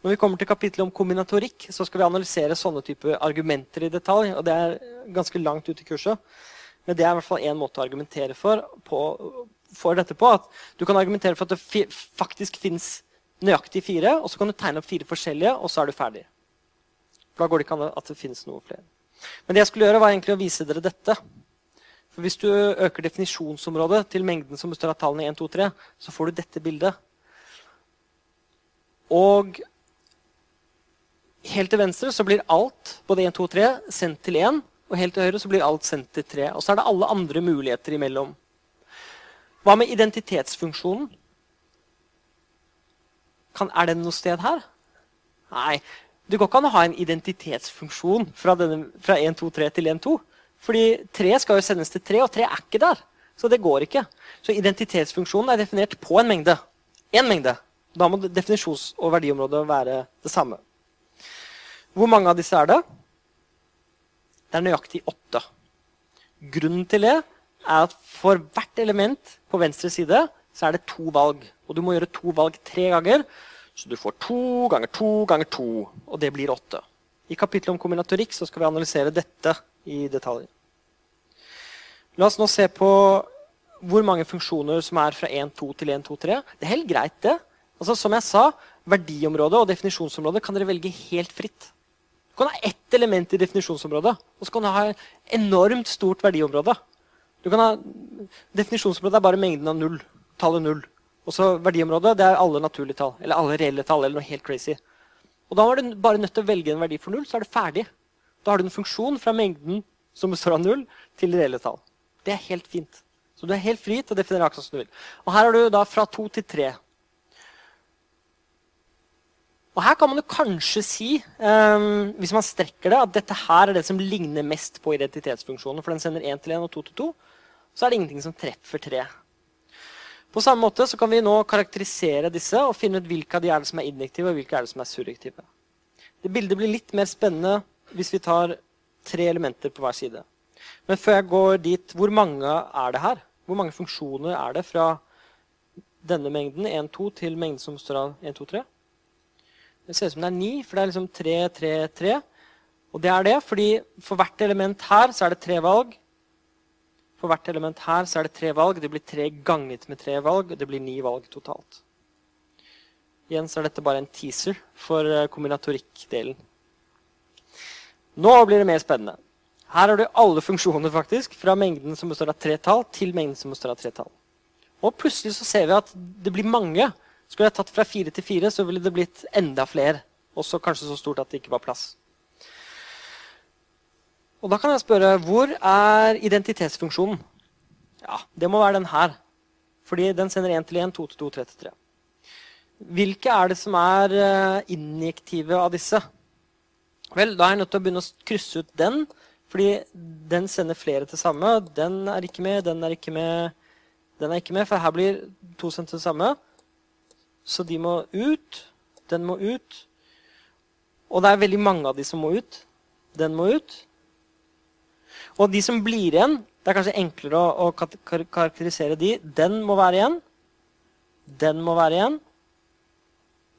Når vi kommer til kapittelet om kombinatorikk, så skal vi analysere sånne type argumenter i detalj. og Det er ganske langt ute i kurset. Men det er i hvert fall én måte å argumentere for på, får dette på. At du kan argumentere for at det faktisk fins nøyaktig fire, og så kan du tegne opp fire forskjellige, og så er du ferdig. For da går det ikke an at det finnes noe flere. Men det jeg skulle gjøre, var egentlig å vise dere dette. For Hvis du øker definisjonsområdet til mengden som består av tallene 1, 2, 3, så får du dette bildet. Og helt til venstre så blir alt, både 1, 2, 3, sendt til 1. Og helt til høyre så blir alt sendt til 3. Og så er det alle andre muligheter imellom. Hva med identitetsfunksjonen? Kan, er den noe sted her? Nei. Det går ikke an å ha en identitetsfunksjon fra, fra 1, 2, 3 til 1, 2. Fordi 3 skal jo sendes til 3, og 3 er ikke der. Så det går ikke. Så identitetsfunksjonen er definert på en mengde. Én mengde. Da må definisjons- og verdiområdet være det samme. Hvor mange av disse er det? Det er nøyaktig åtte. Grunnen til det er at for hvert element på venstre side så er det to valg. Og du må gjøre to valg tre ganger. Så du får to ganger to ganger to, og det blir åtte. I kapittelet om kombinatorikk så skal vi analysere dette i detalj. La oss nå se på hvor mange funksjoner som er fra 1, 2 til 1, 2, 3. Det er helt greit, det. Altså, som jeg sa, Verdiområdet og definisjonsområdet kan dere velge helt fritt. Du kan ha ett element i definisjonsområdet, og så kan du ha enormt stort verdiområde. Du kan ha, definisjonsområdet er bare mengden av null. Tallet null. Og så verdiområdet det er alle naturlige tall. Eller alle reelle tall. eller noe helt crazy. Og Da var du bare nødt til å velge en verdi for null, så er det ferdig. Da har du en funksjon fra mengden som består av null, til reelle tall. Det er helt fint. Så du er helt fri til å definere akkurat som du vil. Og her har du da fra to til tre. Og her kan man jo kanskje si, um, hvis man strekker det, at dette her er det som ligner mest på identitetsfunksjonen. For den sender 1 til 1 og 2 til 2. Så er det ingenting som treffer tre. På samme måte så kan vi nå karakterisere disse og finne ut hvilke av de er det som er injektive og hvilke er det som er surrektive. Det bildet blir litt mer spennende hvis vi tar tre elementer på hver side. Men før jeg går dit, hvor mange er det her? Hvor mange funksjoner er det fra denne mengden 1, 2 til mengden som står av 1, 2, 3? Det ser ut som det er 9, for det er liksom 3, 3, 3. Og det er det fordi for hvert element her så er det tre valg. For hvert element her så er det tre valg. Det blir tre ganget med tre valg. Det blir ni valg totalt. Igjen så er dette bare en teaser for eh, kombinatorikkdelen. Nå blir det mer spennende. Her har du alle funksjoner faktisk, fra mengden som består av tre tall, til mengden som består av tre tall. Og plutselig så ser vi at det blir mange. Skulle jeg tatt fra fire til fire, så ville det blitt enda flere. Også kanskje så stort at det ikke var plass. Og da kan jeg spørre hvor er identitetsfunksjonen? Ja, det må være den her. Fordi den sender 1 til 1, 2 til 2, 3 til 3. Hvilke er det som er eh, injektive av disse? Vel, Da er jeg nødt til å begynne å krysse ut den fordi den sender flere til samme. Den er ikke med, den er ikke med, den er ikke med. For her blir to sendt til samme. Så de må ut. Den må ut. Og det er veldig mange av de som må ut. Den må ut. Og de som blir igjen, det er kanskje enklere å, å karakterisere de. Den må være igjen. Den må være igjen.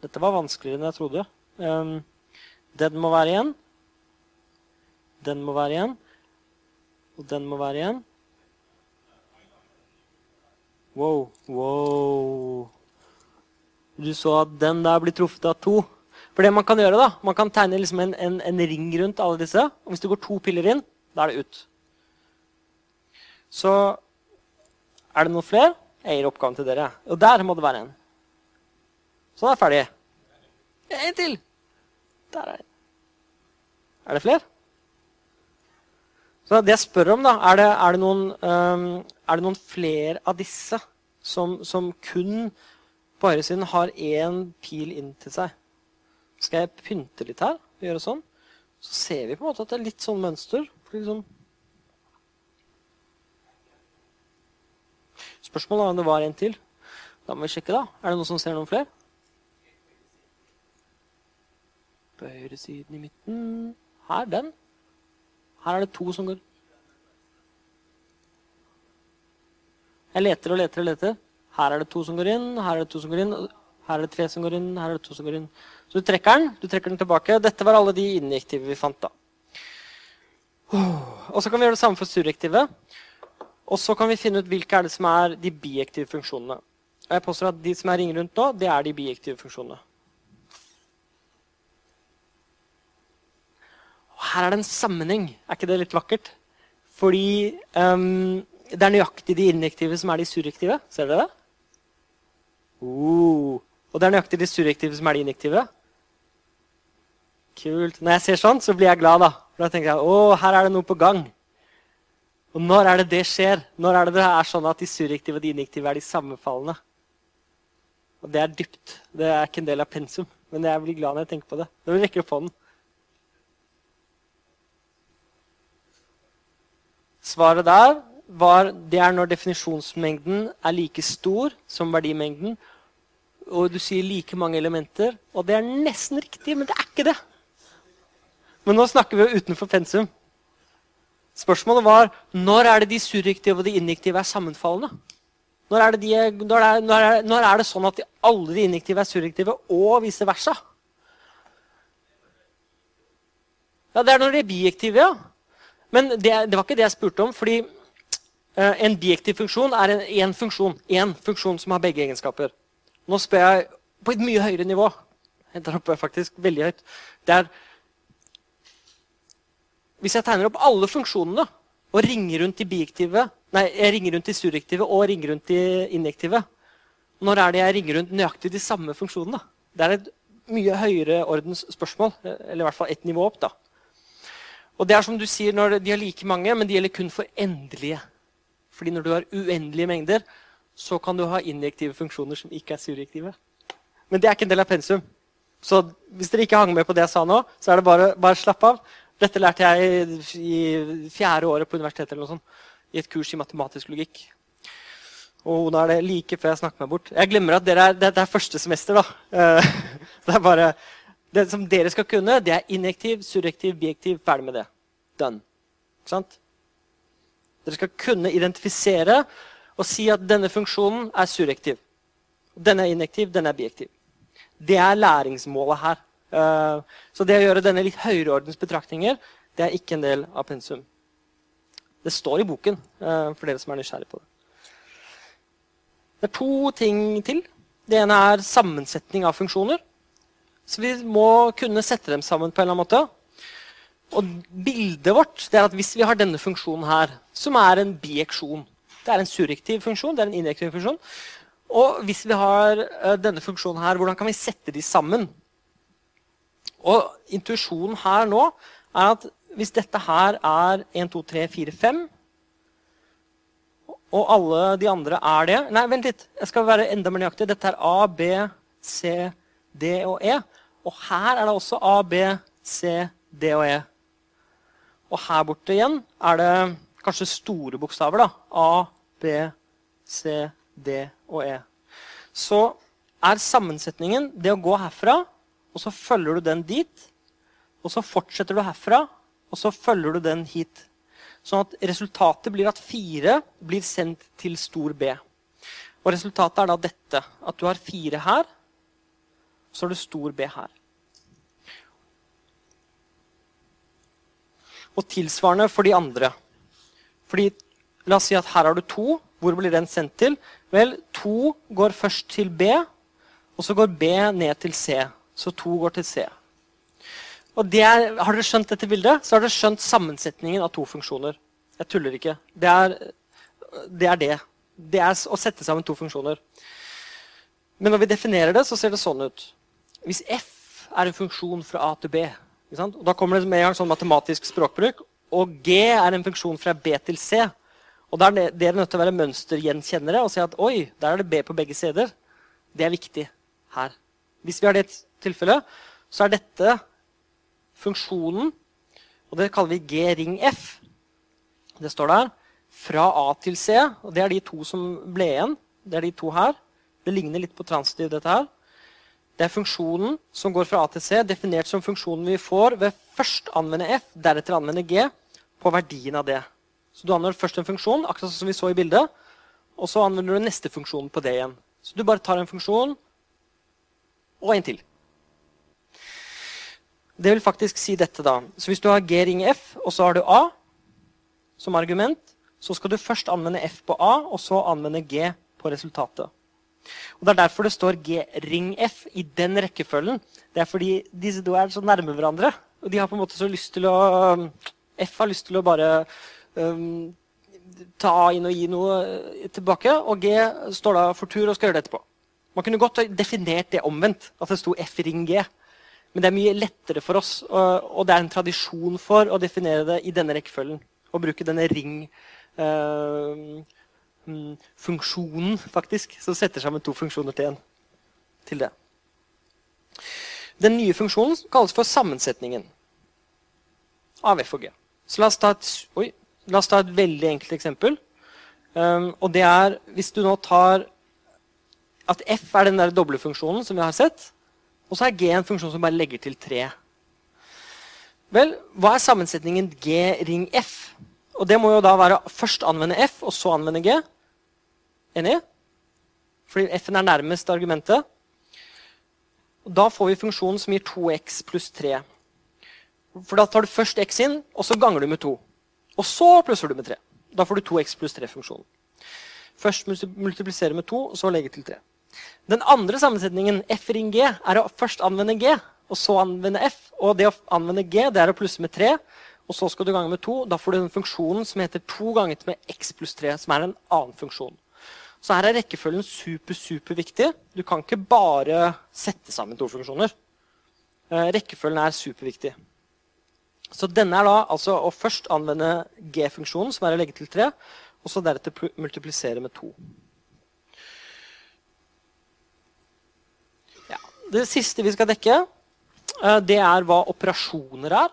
Dette var vanskeligere enn jeg trodde. Um, den må være igjen. Den må være igjen. Og den må være igjen. Wow, wow. Du så at den der blir truffet av to. For det man kan gjøre, da, man kan tegne liksom en, en, en, ring rundt alle disse. Og hvis det går to piller inn, da er det ut. Så er det noen flere? Jeg gir oppgaven til dere. Og der må det være en. Så da er jeg ferdig. En til. Der er det. Er det flere? Så det jeg spør om, da, er det, er det, noen, um, noen, flere av disse som, som kun på høyresiden har én pil inn til seg? Skal jeg pynte litt her og gjøre sånn? Så ser vi på en måte at det er litt sånn mønster. Liksom Spørsmålet er om det var en til. Da må vi sjekke, da. Er det noen som ser noen flere? På høyresiden i midten. Her, den. Her er det to som går Jeg leter og leter og leter. Her er det to som går inn, her er det to som går inn, her er det tre som går inn, her er det to som går inn. Så du trekker den, du trekker den tilbake. Dette var alle de injektive vi fant. da. Og så kan vi gjøre det samme for surrektive. Og så kan vi finne ut hvilke er det som er de biektive funksjonene. Og jeg påstår at De som er ring rundt nå, det er de biektive funksjonene. her er det en sammenheng. Er ikke det litt vakkert? Fordi um, det er nøyaktig de injektive som er de surrektive. Ser dere det? Uh, og det er nøyaktig de surrektive som er de injektive. Kult. Når jeg ser sånn, så blir jeg glad. Da For da tenker jeg å, her er det noe på gang. Og når er det det skjer? Når er det det er sånn at de surrektive og de injektive er de sammenfallende? Og det er dypt. Det er ikke en del av pensum. Men jeg blir glad når jeg tenker på det. Når vil rekker rekke opp hånden. Svaret der var det er når definisjonsmengden er like stor som verdimengden. Og du sier like mange elementer. Og det er nesten riktig, men det er ikke det. Men nå snakker vi jo utenfor pensum. Spørsmålet var når er det de surrektive og de injektive er sammenfallende? Når er, det, de, når, er, når, er, når er det sånn at de, alle de injektive er surrektive, og vice versa? Ja, Det er når de er bijektive, ja. Men det, det, var ikke det jeg spurte om. fordi eh, En biektiv funksjon er en, en funksjon en funksjon som har begge egenskaper. Nå spør jeg på et mye høyere nivå. Der oppe faktisk veldig høyt. Det er Hvis jeg tegner opp alle funksjonene og ringer rundt i biektive, nei, jeg ringer rundt i surrektive og ringer rundt i injektive Når er det jeg ringer rundt nøyaktig de samme funksjonene? Det er et mye høyere ordens spørsmål. Eller i hvert fall ett nivå opp. da. Og det er som du sier, når De har like mange, men de gjelder kun for endelige. Fordi når du har uendelige mengder, så kan du ha injektive funksjoner som ikke er surrektive. Men det er ikke en del av pensum. Så hvis dere ikke hang med på det jeg sa nå, så er det bare, bare slapp av. Dette lærte jeg i fjerde året på universitetet eller noe sånt, i et kurs i matematisk logikk. Og nå er det like før jeg snakker meg bort. Jeg glemmer at dere er, det er første semester. da. Eh, det er bare, det som dere skal kunne, det er injektiv, surrektiv, biektiv. Ferdig med det. Done. Ikke sant? Dere skal kunne identifisere og si at denne funksjonen er surrektiv. Denne er injektiv, denne er biektiv. Det er læringsmålet her. Uh, så det å gjøre denne litt høyreordens betraktninger det er ikke en del av pensum. Det står i boken uh, for dere som er nysgjerrig på det. Det er to ting til. Det ene er sammensetning av funksjoner. Så vi må kunne sette dem sammen på en eller annen måte. Og bildet vårt det er at hvis vi har denne funksjonen her, som er en bieksjon Det er en surrektiv funksjon, det er en funksjon. Og hvis vi har uh, denne funksjonen her, hvordan kan vi sette de sammen? Og intuisjonen her nå er at hvis dette her er 1, 2, 3, 4, 5 og alle de andre er det Nei, vent litt. Jeg skal være enda mer nøyaktig. Dette er A, B, C, D og E. Og her er det også A, B, C, D og E. Og her borte igjen er det kanskje store bokstaver. da. A, B, C, D og E. Så er sammensetningen det å gå herfra, og så følger du den dit. Og så fortsetter du herfra, og så følger du den hit. Sånn at resultatet blir at fire blir sendt til stor B. Og resultatet er da dette. At du har fire her, og så har du stor B her. Og tilsvarende for de andre. Fordi, La oss si at her har du to. Hvor blir den sendt til? Vel, to går først til B, og så går B ned til C. Så to går til C. Og er, Har dere skjønt dette bildet, så har dere skjønt sammensetningen av to funksjoner. Jeg tuller ikke. Det er det. Er det. det er å sette sammen to funksjoner. Men når vi definerer det, så ser det sånn ut. Hvis f er en funksjon fra A til B, og da kommer det med en gang sånn matematisk språkbruk, og g er en funksjon fra B til C, og da er dere nødt til å være mønstergjenkjennere og si at oi, der er det B på begge steder. Det er viktig her. Hvis vi har det tilfellet, så er dette funksjonen, og det kaller vi G ring F. Det står der. Fra A til C. og Det er de to som ble igjen. Det er de to her. Det ligner litt på transitiv, dette her. Det er funksjonen som går fra A til C, definert som funksjonen vi får ved først anvende F, deretter anvende G, på verdien av det. Så Du anvender først en funksjon, akkurat som vi så i bildet, og så anvender du neste funksjon på det igjen. Så du bare tar en funksjon og en til. Det vil faktisk si dette, da. Så hvis du har G ring F, og så har du A som argument, så skal du først anvende F på A, og så anvende G på resultatet. Og Det er derfor det står G ring F i den rekkefølgen. Det er fordi disse to er så nærme hverandre. Og de har på en måte så lyst til å F har lyst til å bare um, ta inn og gi noe tilbake, og G står da for tur og skal gjøre det etterpå. Man kunne godt definert det omvendt, at det sto F ring G. Men det er mye lettere for oss, og det er en tradisjon for å definere det i denne rekkefølgen. Å bruke denne ring-funksjonen, øh, faktisk, som setter sammen to funksjoner til en. Til det. Den nye funksjonen kalles for sammensetningen av F og G. Så la oss ta et, oi, la oss ta et veldig enkelt eksempel. Um, og det er hvis du nå tar at F er den der doble funksjonen som vi har sett. Og så er G en funksjon som bare legger til 3. Vel, hva er sammensetningen G ring F? Og det må jo da være først anvende F, og så anvende G. Enig? Fordi F-en er nærmest argumentet. Og da får vi funksjonen som gir 2x pluss 3. For da tar du først x inn, og så ganger du med 2. Og så plusser du med 3. Da får du 2x pluss 3-funksjonen. Først multiplisere med 2, og så legge til 3. Den andre sammensetningen, f ring g, er å først anvende g, og så anvende f. Og det å anvende g det er å plusse med 3, og så skal du gange med 2. Da får du den funksjonen som heter 2 ganget med x pluss 3, som er en annen funksjon. Så her er rekkefølgen super, superviktig. Du kan ikke bare sette sammen to funksjoner. Eh, rekkefølgen er superviktig. Så denne er da altså å først anvende g-funksjonen, som er å legge til 3, og så deretter multiplisere med 2. Det siste vi skal dekke, eh, det er hva operasjoner er.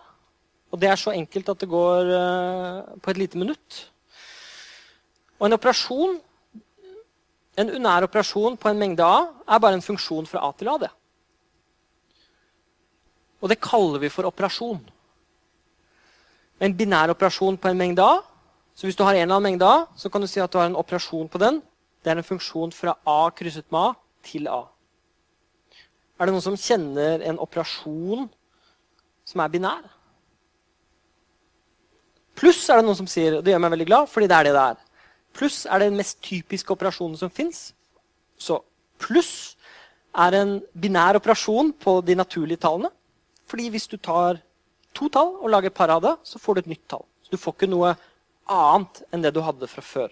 Og det er så enkelt at det går eh, på et lite minutt. Og en operasjon, en unær operasjon på en mengde A er bare en funksjon fra A til A. det. Og det kaller vi for operasjon. En binær operasjon på en mengde A så hvis du har en eller annen mengde A, så kan du si at du har en operasjon på den. Det er en funksjon fra A krysset med A til A. Er det noen som kjenner en operasjon som er binær? Pluss er det noen som sier, og det gjør meg veldig glad, fordi det er det det er. Pluss er den mest typiske operasjonen som fins. Så pluss er en binær operasjon på de naturlige tallene. Fordi hvis du tar to tall og lager par av det, så får du et nytt tall. Så du får ikke noe annet enn det du hadde fra før.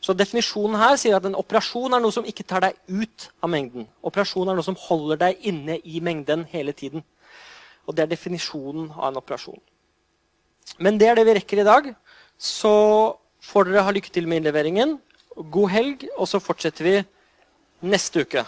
Så Definisjonen her sier at en operasjon er noe som ikke tar deg ut av mengden. Operasjon er noe som holder deg inne i mengden hele tiden. Og Det er definisjonen av en operasjon. Men det er det vi rekker i dag. Så får dere ha lykke til med innleveringen. God helg, og så fortsetter vi neste uke.